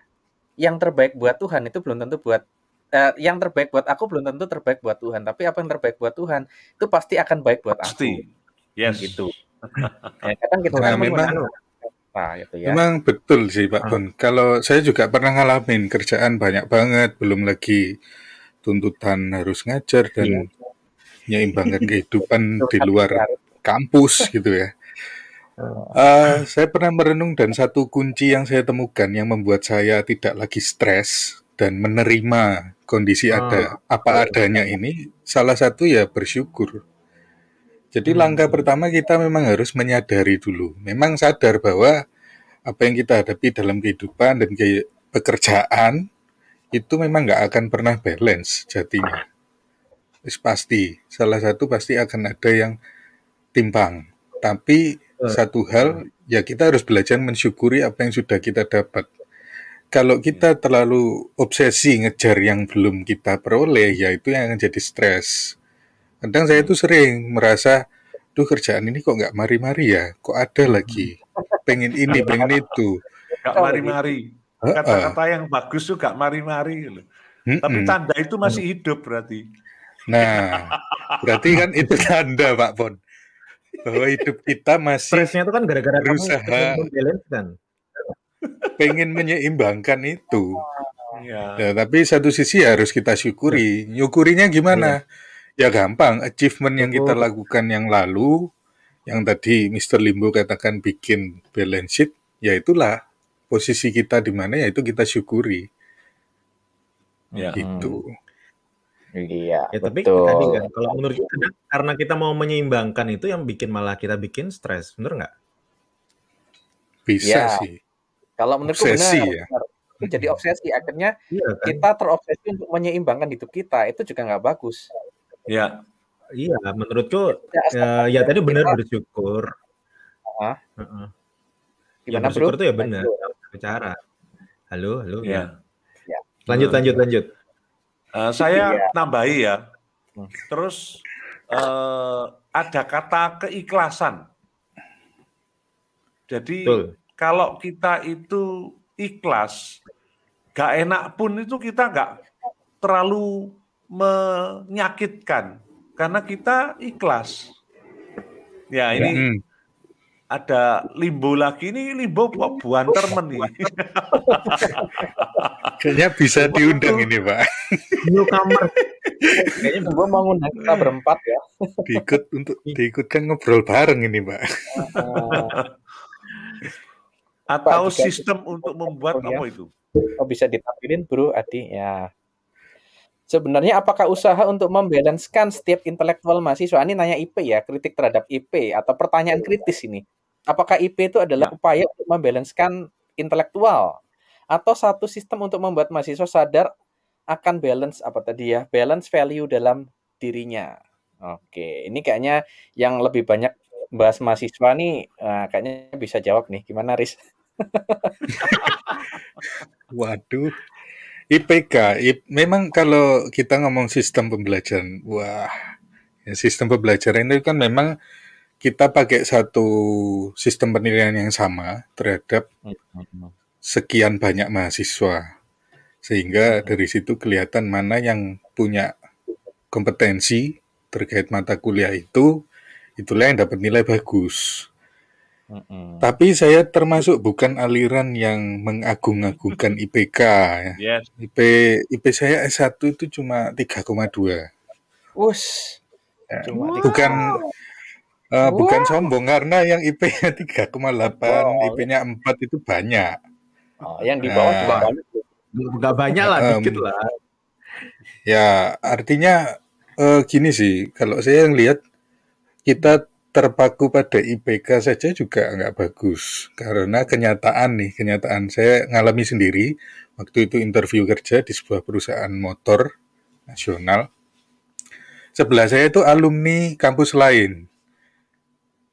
yang terbaik buat Tuhan itu belum tentu buat eh, yang terbaik buat aku belum tentu terbaik buat Tuhan, tapi apa yang terbaik buat Tuhan itu pasti akan baik buat aku. Pasti. Yes. Gitu. ya, kadang kita Nah, kan memang- nah, gitu ya. Memang betul sih Pak. Bon. Kalau saya juga pernah ngalamin kerjaan banyak banget, belum lagi tuntutan harus ngajar dan Iya. menyeimbangkan kehidupan di Tuhan luar kampus gitu ya. Eh, saya pernah merenung dan satu kunci yang saya temukan yang membuat saya tidak lagi stres dan menerima kondisi Ah. ada apa adanya ini salah satu ya bersyukur. Jadi langkah pertama kita memang harus menyadari dulu. Memang sadar bahwa apa yang kita hadapi dalam kehidupan dan ke pekerjaan itu memang nggak akan pernah balance jadinya. Wis pasti, salah satu pasti akan ada yang timpang. Tapi Betul. satu hal ya kita harus belajar mensyukuri apa yang sudah kita dapat. Kalau kita terlalu obsesi ngejar yang belum kita peroleh, ya itu yang akan jadi stres. Kadang saya itu sering merasa, duh kerjaan ini kok nggak mari-mari ya, kok ada lagi, pengen ini, pengen itu. Gak Oh, mari-mari. Kata-kata yang bagus tuh gak mari-mari. loh. Tapi Mm-mm. tanda itu masih hidup berarti. Nah, berarti kan itu tanda Pak Pon, bahwa hidup kita masih Stresnya itu kan gara-gara kamu Berusaha. kan. Pengen menyeimbangkan itu. Iya. Ya, tapi satu sisi harus kita syukuri. Nyukurinya gimana? Ya gampang, achievement yang kita lakukan yang lalu, yang tadi Mr. Limbo katakan bikin balance sheet, ya itulah posisi kita di mana ya itu kita syukuri Iya. gitu. Iya, Ya tapi betul. tadi kan kalau menurut kita karena kita mau menyeimbangkan itu yang bikin malah kita bikin stres, bener nggak? Bisa Ya. sih. Kalau menurutku Obsesi benar, ya. benar. Itu jadi obsesi. Akhirnya Iya kan? kita terobsesi untuk menyeimbangkan hidup kita. Itu juga nggak bagus. Iya. Iya, menurutku Ya, ya, ya tadi benar kita- bersyukur. Ah. Heeh. Ya, Gimana bro? bersyukur tuh ya benar. Bicara. Halo, halo. Iya. Ya. Lanjut, lanjut, lanjut. Eh, saya Iya. nambahi ya. Hmm. Terus eh, ada kata keikhlasan. Jadi Betul. Kalau kita itu ikhlas, gak enak pun itu kita gak terlalu menyakitkan karena kita ikhlas. Ya ini Hmm. ada limbo lagi ini limbo bu- buanter men nih. Kayaknya bisa diundang ini Pak. Newcomer. Kayaknya gue mau ngundang kita berempat ya. Diikut untuk diikutkan ngobrol bareng ini Pak. Atau Pak, sistem untuk membuat ya. apa itu? Oh bisa ditampilin bro Adi ya. Sebenarnya apakah usaha untuk membalanskan setiap intelektual mahasiswa ini nanya IP ya, kritik terhadap IP atau pertanyaan kritis ini. Apakah IP itu adalah upaya untuk membalanskan intelektual atau satu sistem untuk membuat mahasiswa sadar akan balance apa tadi ya, balance value dalam dirinya. Oke, ini kayaknya yang lebih banyak bahas mahasiswa nih eh, kayaknya bisa jawab nih. Gimana Riz? Waduh. IPK, I- memang kalau kita ngomong sistem pembelajaran, wah, ya sistem pembelajaran itu kan memang kita pakai satu sistem penilaian yang sama terhadap sekian banyak mahasiswa. Sehingga dari situ kelihatan mana yang punya kompetensi terkait mata kuliah itu, itulah yang dapat nilai bagus. Tapi saya termasuk bukan aliran yang mengagung-agungkan IPK. ya. Yes. IP IP saya S1 itu cuma 3,2. Us. Ya, Cuma bukan eh, bukan sombong karena yang IP-nya 3,8, Oh. IP-nya 4 itu banyak. Oh, yang di bawah juga Nah. banyak. Nggak banyak lah, Em, dikit lah. Ya, artinya eh, gini sih, kalau saya yang lihat kita terpaku pada IPK saja juga nggak bagus. Karena kenyataan nih, kenyataan saya ngalami sendiri waktu itu interview kerja di sebuah perusahaan motor nasional. Sebelah saya itu alumni kampus lain.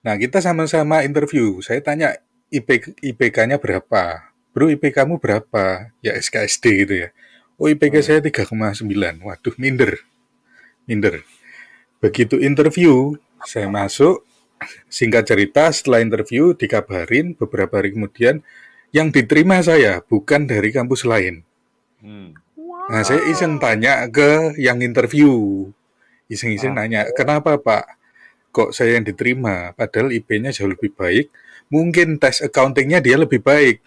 Nah, kita sama-sama interview. Saya tanya IP, IPK-nya berapa? Bro, IPK kamu berapa? Ya SKSD gitu ya. Oh, IPK saya 3,9. Waduh, minder. Minder. Begitu interview, saya masuk, singkat cerita setelah interview dikabarin beberapa hari kemudian yang diterima saya bukan dari kampus lain, Hmm. Nah, saya iseng tanya ke yang interview. Iseng-iseng Ah. nanya, kenapa Pak? Kok saya yang diterima? Padahal IP-nya jauh lebih baik. Mungkin tes accounting-nya dia lebih baik.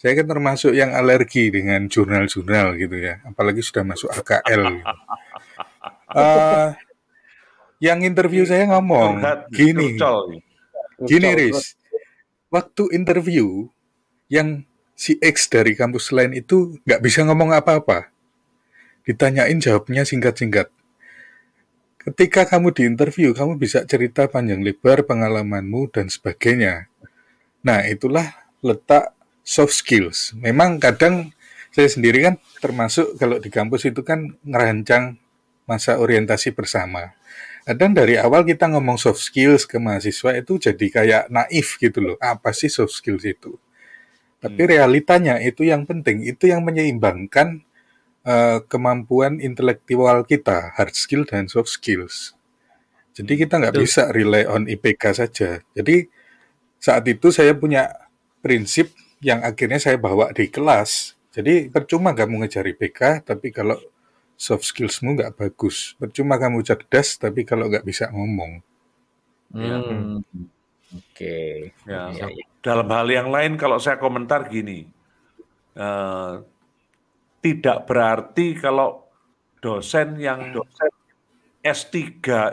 Saya kan termasuk yang alergi dengan jurnal-jurnal gitu ya. Apalagi sudah masuk AKL. Gitu. Eh, yang interview saya ngomong, gini, gini Riz, waktu interview yang si X dari kampus lain itu nggak bisa ngomong apa-apa. Ditanyain jawabnya singkat-singkat. Ketika kamu di interview, kamu bisa cerita panjang lebar pengalamanmu dan sebagainya. Nah, itulah letak soft skills. Memang kadang saya sendiri kan termasuk kalau di kampus itu kan ngerancang masa orientasi bersama. Kadang dari awal kita ngomong soft skills ke mahasiswa itu jadi kayak naif gitu loh. Apa sih soft skills itu? Tapi realitanya itu yang penting, itu yang menyeimbangkan eh, kemampuan intelektual kita, hard skill dan soft skills. Jadi kita nggak bisa rely on IPK saja. Jadi saat itu saya punya prinsip yang akhirnya saya bawa di kelas. Jadi percuma kamu ngejar IPK, tapi kalau soft skillsmu nggak bagus. Percuma kamu cerdas, tapi kalau nggak bisa ngomong. Hmm. Oke. Ya. Iya, iya. Dalam hal yang lain kalau saya komentar gini, eh, tidak berarti kalau dosen yang dosen S3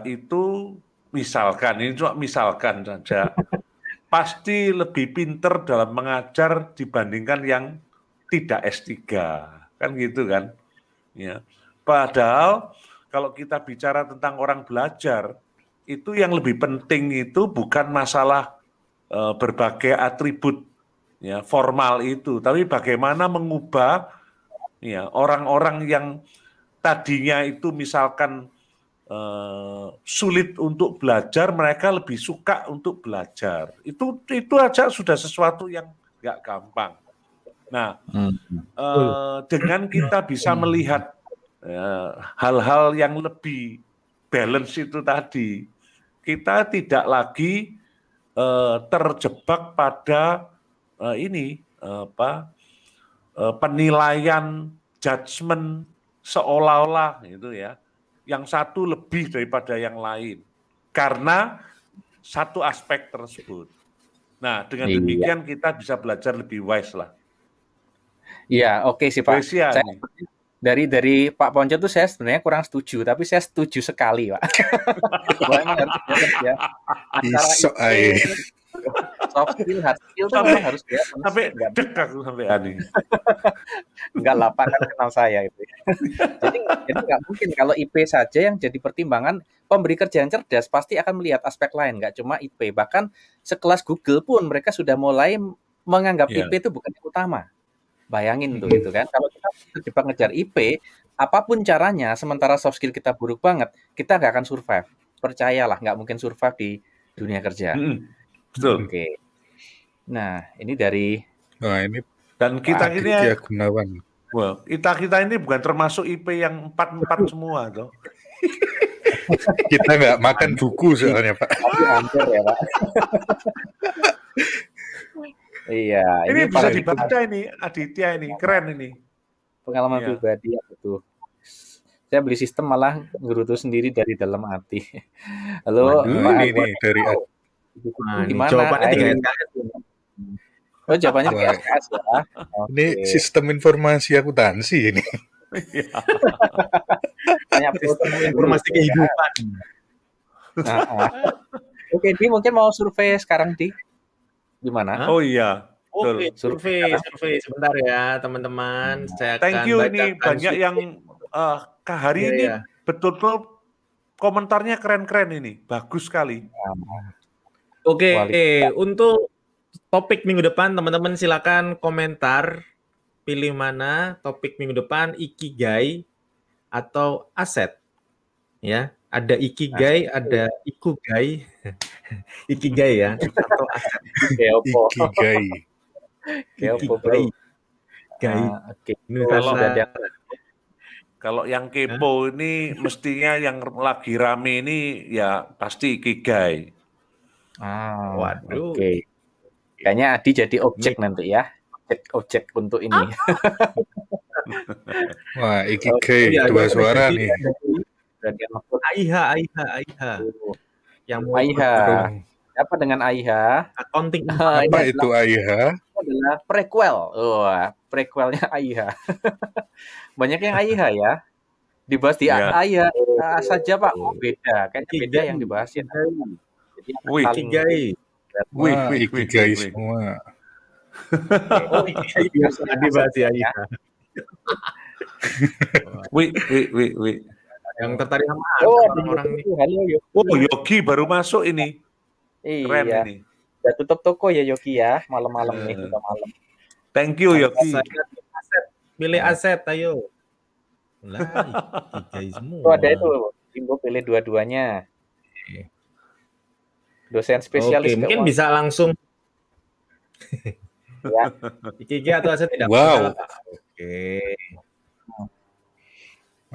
itu misalkan, ini cuma misalkan saja, pasti lebih pinter dalam mengajar dibandingkan yang tidak S3. Kan gitu kan? Ya. Padahal kalau kita bicara tentang orang belajar, itu yang lebih penting itu bukan masalah eh, berbagai atribut ya formal itu, tapi bagaimana mengubah ya orang-orang yang tadinya itu misalkan eh, sulit untuk belajar, mereka lebih suka untuk belajar. Itu itu aja sudah sesuatu yang nggak gampang. Nah, Hmm. eh, dengan kita bisa melihat eh, hal-hal yang lebih balance itu tadi, kita tidak lagi eh, terjebak pada eh, ini apa eh, penilaian judgement seolah-olah itu ya, yang satu lebih daripada yang lain karena satu aspek tersebut. Nah, dengan Iya. demikian kita bisa belajar lebih wise lah. Iya, oke sih Pak. Wesia Saya. Dari dari Pak Ponco tuh saya sebenarnya kurang setuju, tapi saya setuju sekali, Pak. Bahwa emang harus balance ya. Antara Iso soft skill, hard skill tuh Sampai- memang harus. Sampai Nggak dek aku sampai aneh. Enggak lah, Pak kan kenal saya itu. jadi jadi nggak mungkin kalau IP saja yang jadi pertimbangan pemberi kerja yang cerdas pasti akan melihat aspek lain, nggak cuma IP. Bahkan sekelas Google pun mereka sudah mulai menganggap Iya. IP itu bukan yang utama. Bayangin tuh itu kan. Kalau kita terjebak ngejar IP, apa pun caranya, sementara soft skill kita buruk banget, kita nggak akan survive. Percayalah, nggak mungkin survive di dunia kerja. Mm-mm. Betul. Oke. Nah, ini dari Nah, ini Dan kita ini Aditya Gunawan. wah, kita kita ini bukan termasuk IP yang empat empat semua toh. Kita nggak makan buku soalnya, Pak. Hampir ya, Pak. iya, Ini, ini, bisa dibaca ini Aditya ini keren ini. pengalaman Iya. pribadi ya betul. Saya beli sistem malah ngerutu sendiri dari dalam hati. Halo, Waduh, ini Akbar, nih dari Nah, ini gimana? jawabannya tiga. Oh, jawabannya tiga SKS ya. ini sistem informasi akuntansi ini. Tanya Sistem informasi kehidupan. Nah, ah. Oke, Di mungkin mau survei sekarang Di. Gimana? Oh iya. Oke, Betul. survei, survei sebentar ya teman-teman. Saya Thank akan you ini banyak survei. yang eh, Kak Hari Iya, ini iya. betul-betul komentarnya keren-keren ini. Bagus sekali. Oke, Kualitas. untuk topik minggu depan teman-teman silakan komentar pilih mana topik minggu depan ikigai atau aset. Ya, ada ikigai, ada ikugai. ikigai ya atau aset. Oke, opo. Ikigai. Oke, opo, bro. Ikigai. Gai. Ah, Kalau- yang kepo ini mestinya yang lagi rame ini ya pasti ikigai. Ah, Waduh. Oke. Kayaknya Adi jadi objek nanti ya. Objek, objek untuk ini. Wah, Ikigai Iya, dua itu suara nih. Aiha, Aiha, Aiha. Yang mau Aiha. Apa dengan Aiha? accounting ini apa adalah, itu Aiha? itu adalah prequel. Wah, prequelnya Aiha. Banyak yang Aiha ya. Dibahas di Ya. Aiha ah, saja Pak. Oh, beda. Kayaknya beda yang dibahas ya. Jadi Wih, Ikigai. Wih, wih, wih. semua. Oh, Ikigai biasa dibahas ya Aiha. Wih, wih, wih, wih. Yang tertarik sama Oh, orang-orang. Yogi. Halo Yogi. Oh, Yogi baru masuk ini. Keren Iya. ini. Udah tutup toko ya Yogi ya. Malam-malam nih, Eh. udah malam. Thank you Yogi. Aset, milih aset, ayo. Lah, Ikigai semua. Tuh ada itu, Bimbo pilih dua-duanya. Dosen spesialis Oke, mungkin keuangan. bisa langsung Ya. Ikigai atau aset tidak Wow. masalah, Pak.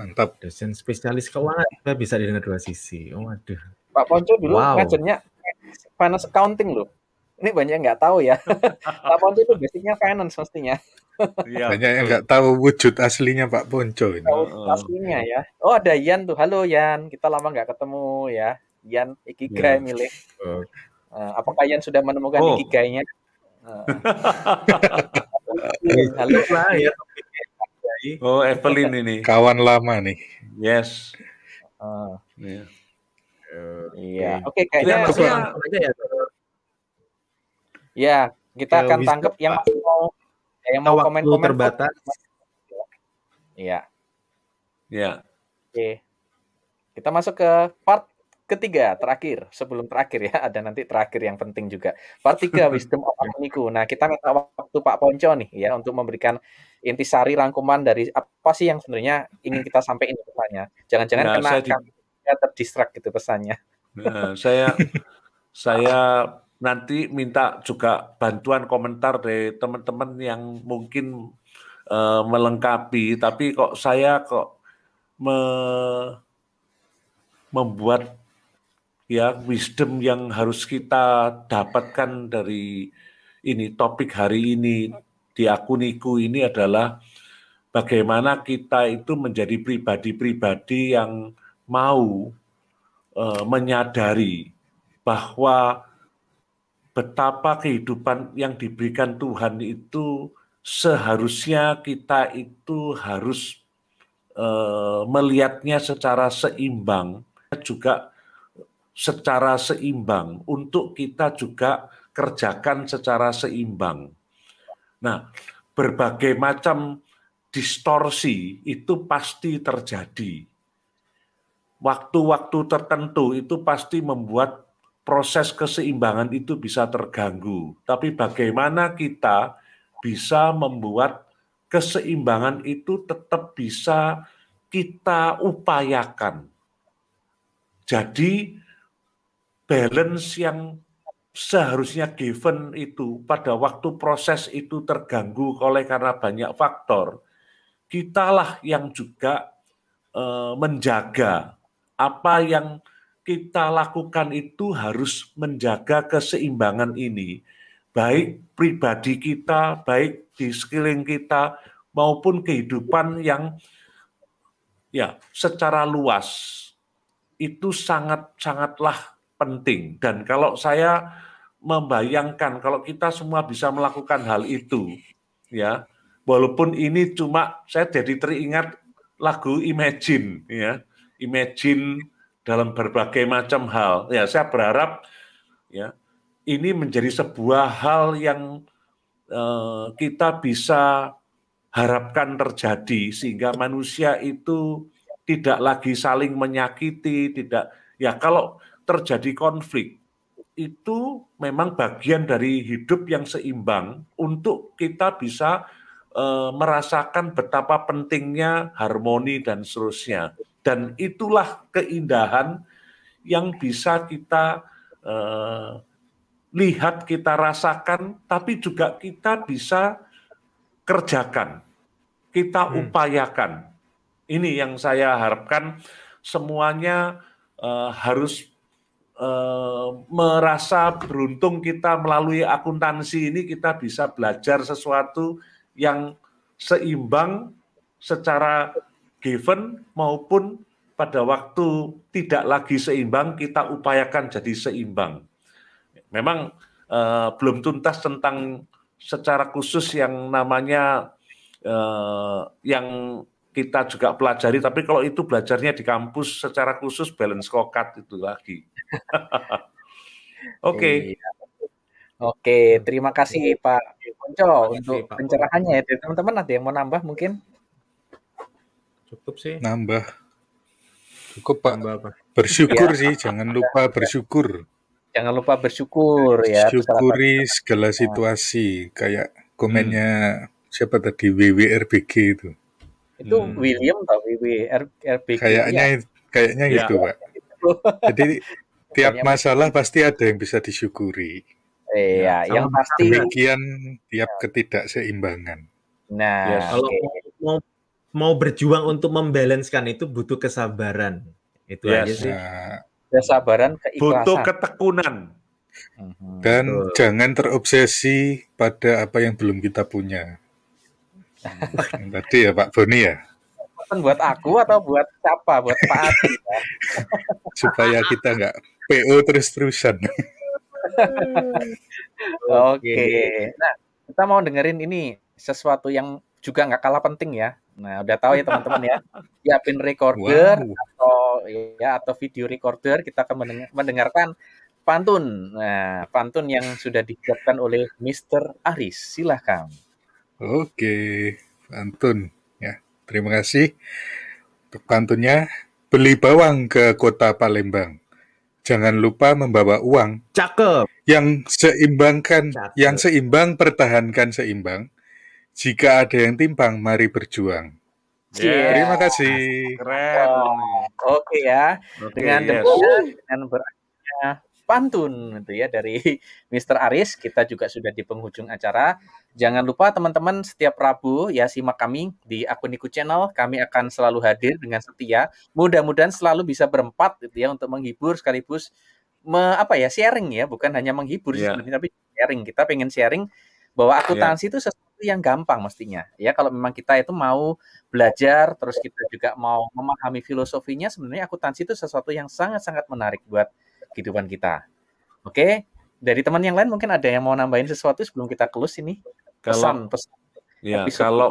Mantap. Dosen spesialis keuangan kita bisa didengar dua sisi. Oh, waduh. Pak Ponco dulu Wow. ngajarnya finance accounting loh. Ini banyak yang nggak tahu ya. Pak Ponco itu basicnya finance mestinya. Iya. Banyak yang nggak tahu wujud aslinya Pak Ponco ini. Tahu Heeh. aslinya ya. Oh ada Yan tuh. Halo Yan. Kita lama nggak ketemu ya. Yan Ikigai Ya. milih. Oh. Eh, apakah Yan sudah menemukan Oh. Ikigainya? Eh. Halo. Ya. Oh, Evelyn ini. Kawan lama nih. Yes. Eh, Iya. iya. Oke. Oke kayaknya maksudnya- langsung aja ya. ya kita Ke akan tangkap yang masih mau yang mau Waktu komen-komen. terbatas. Iya. Ya. Oke. Kita masuk ke part ketiga terakhir sebelum terakhir ya ada nanti terakhir yang penting juga part tiga wisdom of Agniku. Nah kita minta waktu Pak Ponco nih ya untuk memberikan intisari rangkuman dari apa sih yang sebenarnya ingin kita sampaikan pesannya. Jangan-jangan Nah, kena saya di- kami terdistrak gitu pesannya. Nah, saya saya nanti minta juga bantuan komentar dari teman-teman yang mungkin eh, melengkapi, tapi kok saya kok me- membuat ya wisdom yang harus kita dapatkan dari ini topik hari ini di akuniku ini adalah bagaimana kita itu menjadi pribadi-pribadi yang mau eh, menyadari bahwa betapa kehidupan yang diberikan Tuhan itu seharusnya kita itu harus eh, melihatnya secara seimbang. Juga secara seimbang untuk kita juga kerjakan secara seimbang. Nah, berbagai macam distorsi itu pasti terjadi waktu-waktu tertentu itu pasti membuat proses keseimbangan itu bisa terganggu. Tapi bagaimana kita bisa membuat keseimbangan itu tetap bisa kita upayakan. Jadi balance yang seharusnya given itu pada waktu proses itu terganggu oleh karena banyak faktor, kitalah yang juga eh, menjaga apa yang kita lakukan itu harus menjaga keseimbangan ini, baik pribadi kita, baik di sekeliling kita, maupun kehidupan yang ya secara luas. Itu sangat sangatlah penting. Dan kalau saya membayangkan kalau kita semua bisa melakukan hal itu, ya walaupun ini cuma saya jadi teringat lagu Imagine, ya Imagine dalam berbagai macam hal. Ya, saya berharap ya ini menjadi sebuah hal yang eh, kita bisa harapkan terjadi sehingga manusia itu tidak lagi saling menyakiti, tidak ya kalau terjadi konflik itu memang bagian dari hidup yang seimbang untuk kita bisa eh, merasakan betapa pentingnya harmoni dan seterusnya. Dan itulah keindahan yang bisa kita eh, lihat, kita rasakan, tapi juga kita bisa kerjakan, kita upayakan. Ini yang saya harapkan semuanya eh, harus eh, merasa beruntung kita melalui akuntansi ini kita bisa belajar sesuatu yang seimbang secara given maupun pada waktu tidak lagi seimbang kita upayakan jadi seimbang. Memang eh, belum tuntas tentang secara khusus yang namanya eh, yang kita juga pelajari, tapi kalau itu belajarnya di kampus secara khusus balance kokat itu lagi. Oke. Iya. Oke, terima kasih Pak Ponco untuk Pak. pencerahannya ya. Teman-teman ada yang mau nambah mungkin? Cukup sih. Nambah. Cukup Pak. Tambah apa? Bersyukur sih, jangan lupa bersyukur. Jangan lupa bersyukur ya. Syukuri segala situasi. Kayak komennya siapa tadi WWRBG itu. Itu Hmm. William atau WWR RBG. Kayaknya ya. kayaknya Ya. itu Pak. Jadi tiap masalah pasti ada yang bisa disyukuri. Iya, Ya, yang pasti. Demikian tiap ketidakseimbangan. Nah, Yes. Kalau oke. mau mau berjuang untuk membalanskan itu butuh kesabaran. Itu Yes. aja sih. Nah, kesabaran, Butuh keikhlasan. ketekunan. Mhm. dan Betul. jangan terobsesi pada apa yang belum kita punya. Yang tadi ya Pak Boni ya, buat aku atau buat siapa? Buat Pak Adi. ya? supaya kita nggak PO terus-terusan. Oke. Nah, kita mau dengerin ini sesuatu yang juga nggak kalah penting ya. Nah, udah tahu ya teman-teman ya. Siapin recorder Wow. atau ya atau video recorder kita akan mendengar- mendengarkan pantun. Nah, pantun yang sudah disiapkan oleh Mr. Aris. Silahkan. Oke, pantun ya. Terima kasih untuk pantunnya. Beli bawang ke kota Palembang. Jangan lupa membawa uang Cakep. yang seimbangkan, Cakep. yang seimbang pertahankan seimbang. Jika ada yang timpang, mari berjuang. Iya. Terima kasih. Keren. Oke ya. Oke, dengan yes. demikian dengan berakhirnya pantun itu ya dari Mr. Aris. Kita juga sudah di penghujung acara. Jangan lupa teman-teman setiap Rabu ya simak kami di akun Niku Channel. Kami akan selalu hadir dengan setia. Mudah-mudahan selalu bisa berempat gitu ya untuk menghibur sekaligus me, apa ya sharing ya. Bukan hanya menghibur Iya. sebenarnya tapi sharing. Kita pengen sharing bahwa akuntansi itu sesuatu yang gampang mestinya ya. Kalau memang kita itu mau belajar terus kita juga mau memahami filosofinya sebenarnya akuntansi itu sesuatu yang sangat-sangat menarik buat kehidupan kita. Oke, dari teman yang lain mungkin ada yang mau nambahin sesuatu sebelum kita close ini Kalau pesan pesan. ya, episode kalau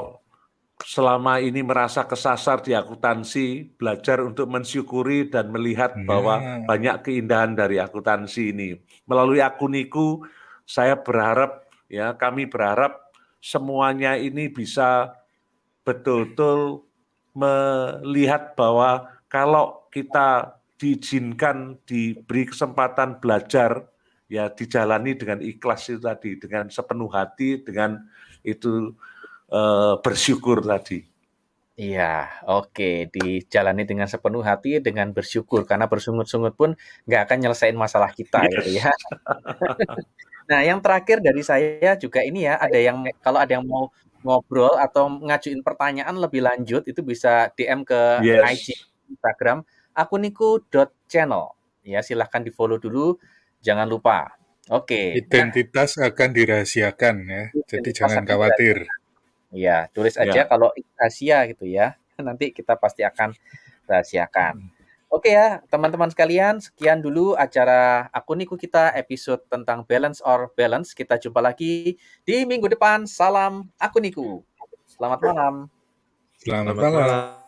selama ini merasa kesasar di akuntansi, belajar untuk mensyukuri dan melihat bahwa Nah. banyak keindahan dari akuntansi ini. Melalui akuniku, saya berharap ya, kami berharap semuanya ini bisa betul-betul melihat bahwa kalau kita diizinkan diberi kesempatan belajar ya dijalani dengan ikhlas itu tadi dengan sepenuh hati dengan itu eh, bersyukur tadi Iya, oke, dijalani dengan sepenuh hati dengan bersyukur karena bersungut-sungut pun nggak akan nyelesain masalah kita Yes. gitu ya. nah, yang terakhir dari saya juga ini ya, ada yang kalau ada yang mau ngobrol atau ngajuin pertanyaan lebih lanjut itu bisa DM ke Yes. IG Instagram akuniku.channel. Ya, silahkan di follow dulu. Jangan lupa. Oke. Nah, Identitas akan dirahasiakan ya. Jadi Identitas jangan akan khawatir. Ya, tulis aja Ya. kalau Asia gitu ya. Nanti kita pasti akan rahasiakan. Oke ya, teman-teman sekalian, sekian dulu acara Akuniku kita episode tentang balance or balance. Kita jumpa lagi di minggu depan. Salam Akuniku. Selamat malam. Selamat Selamat malam. malam.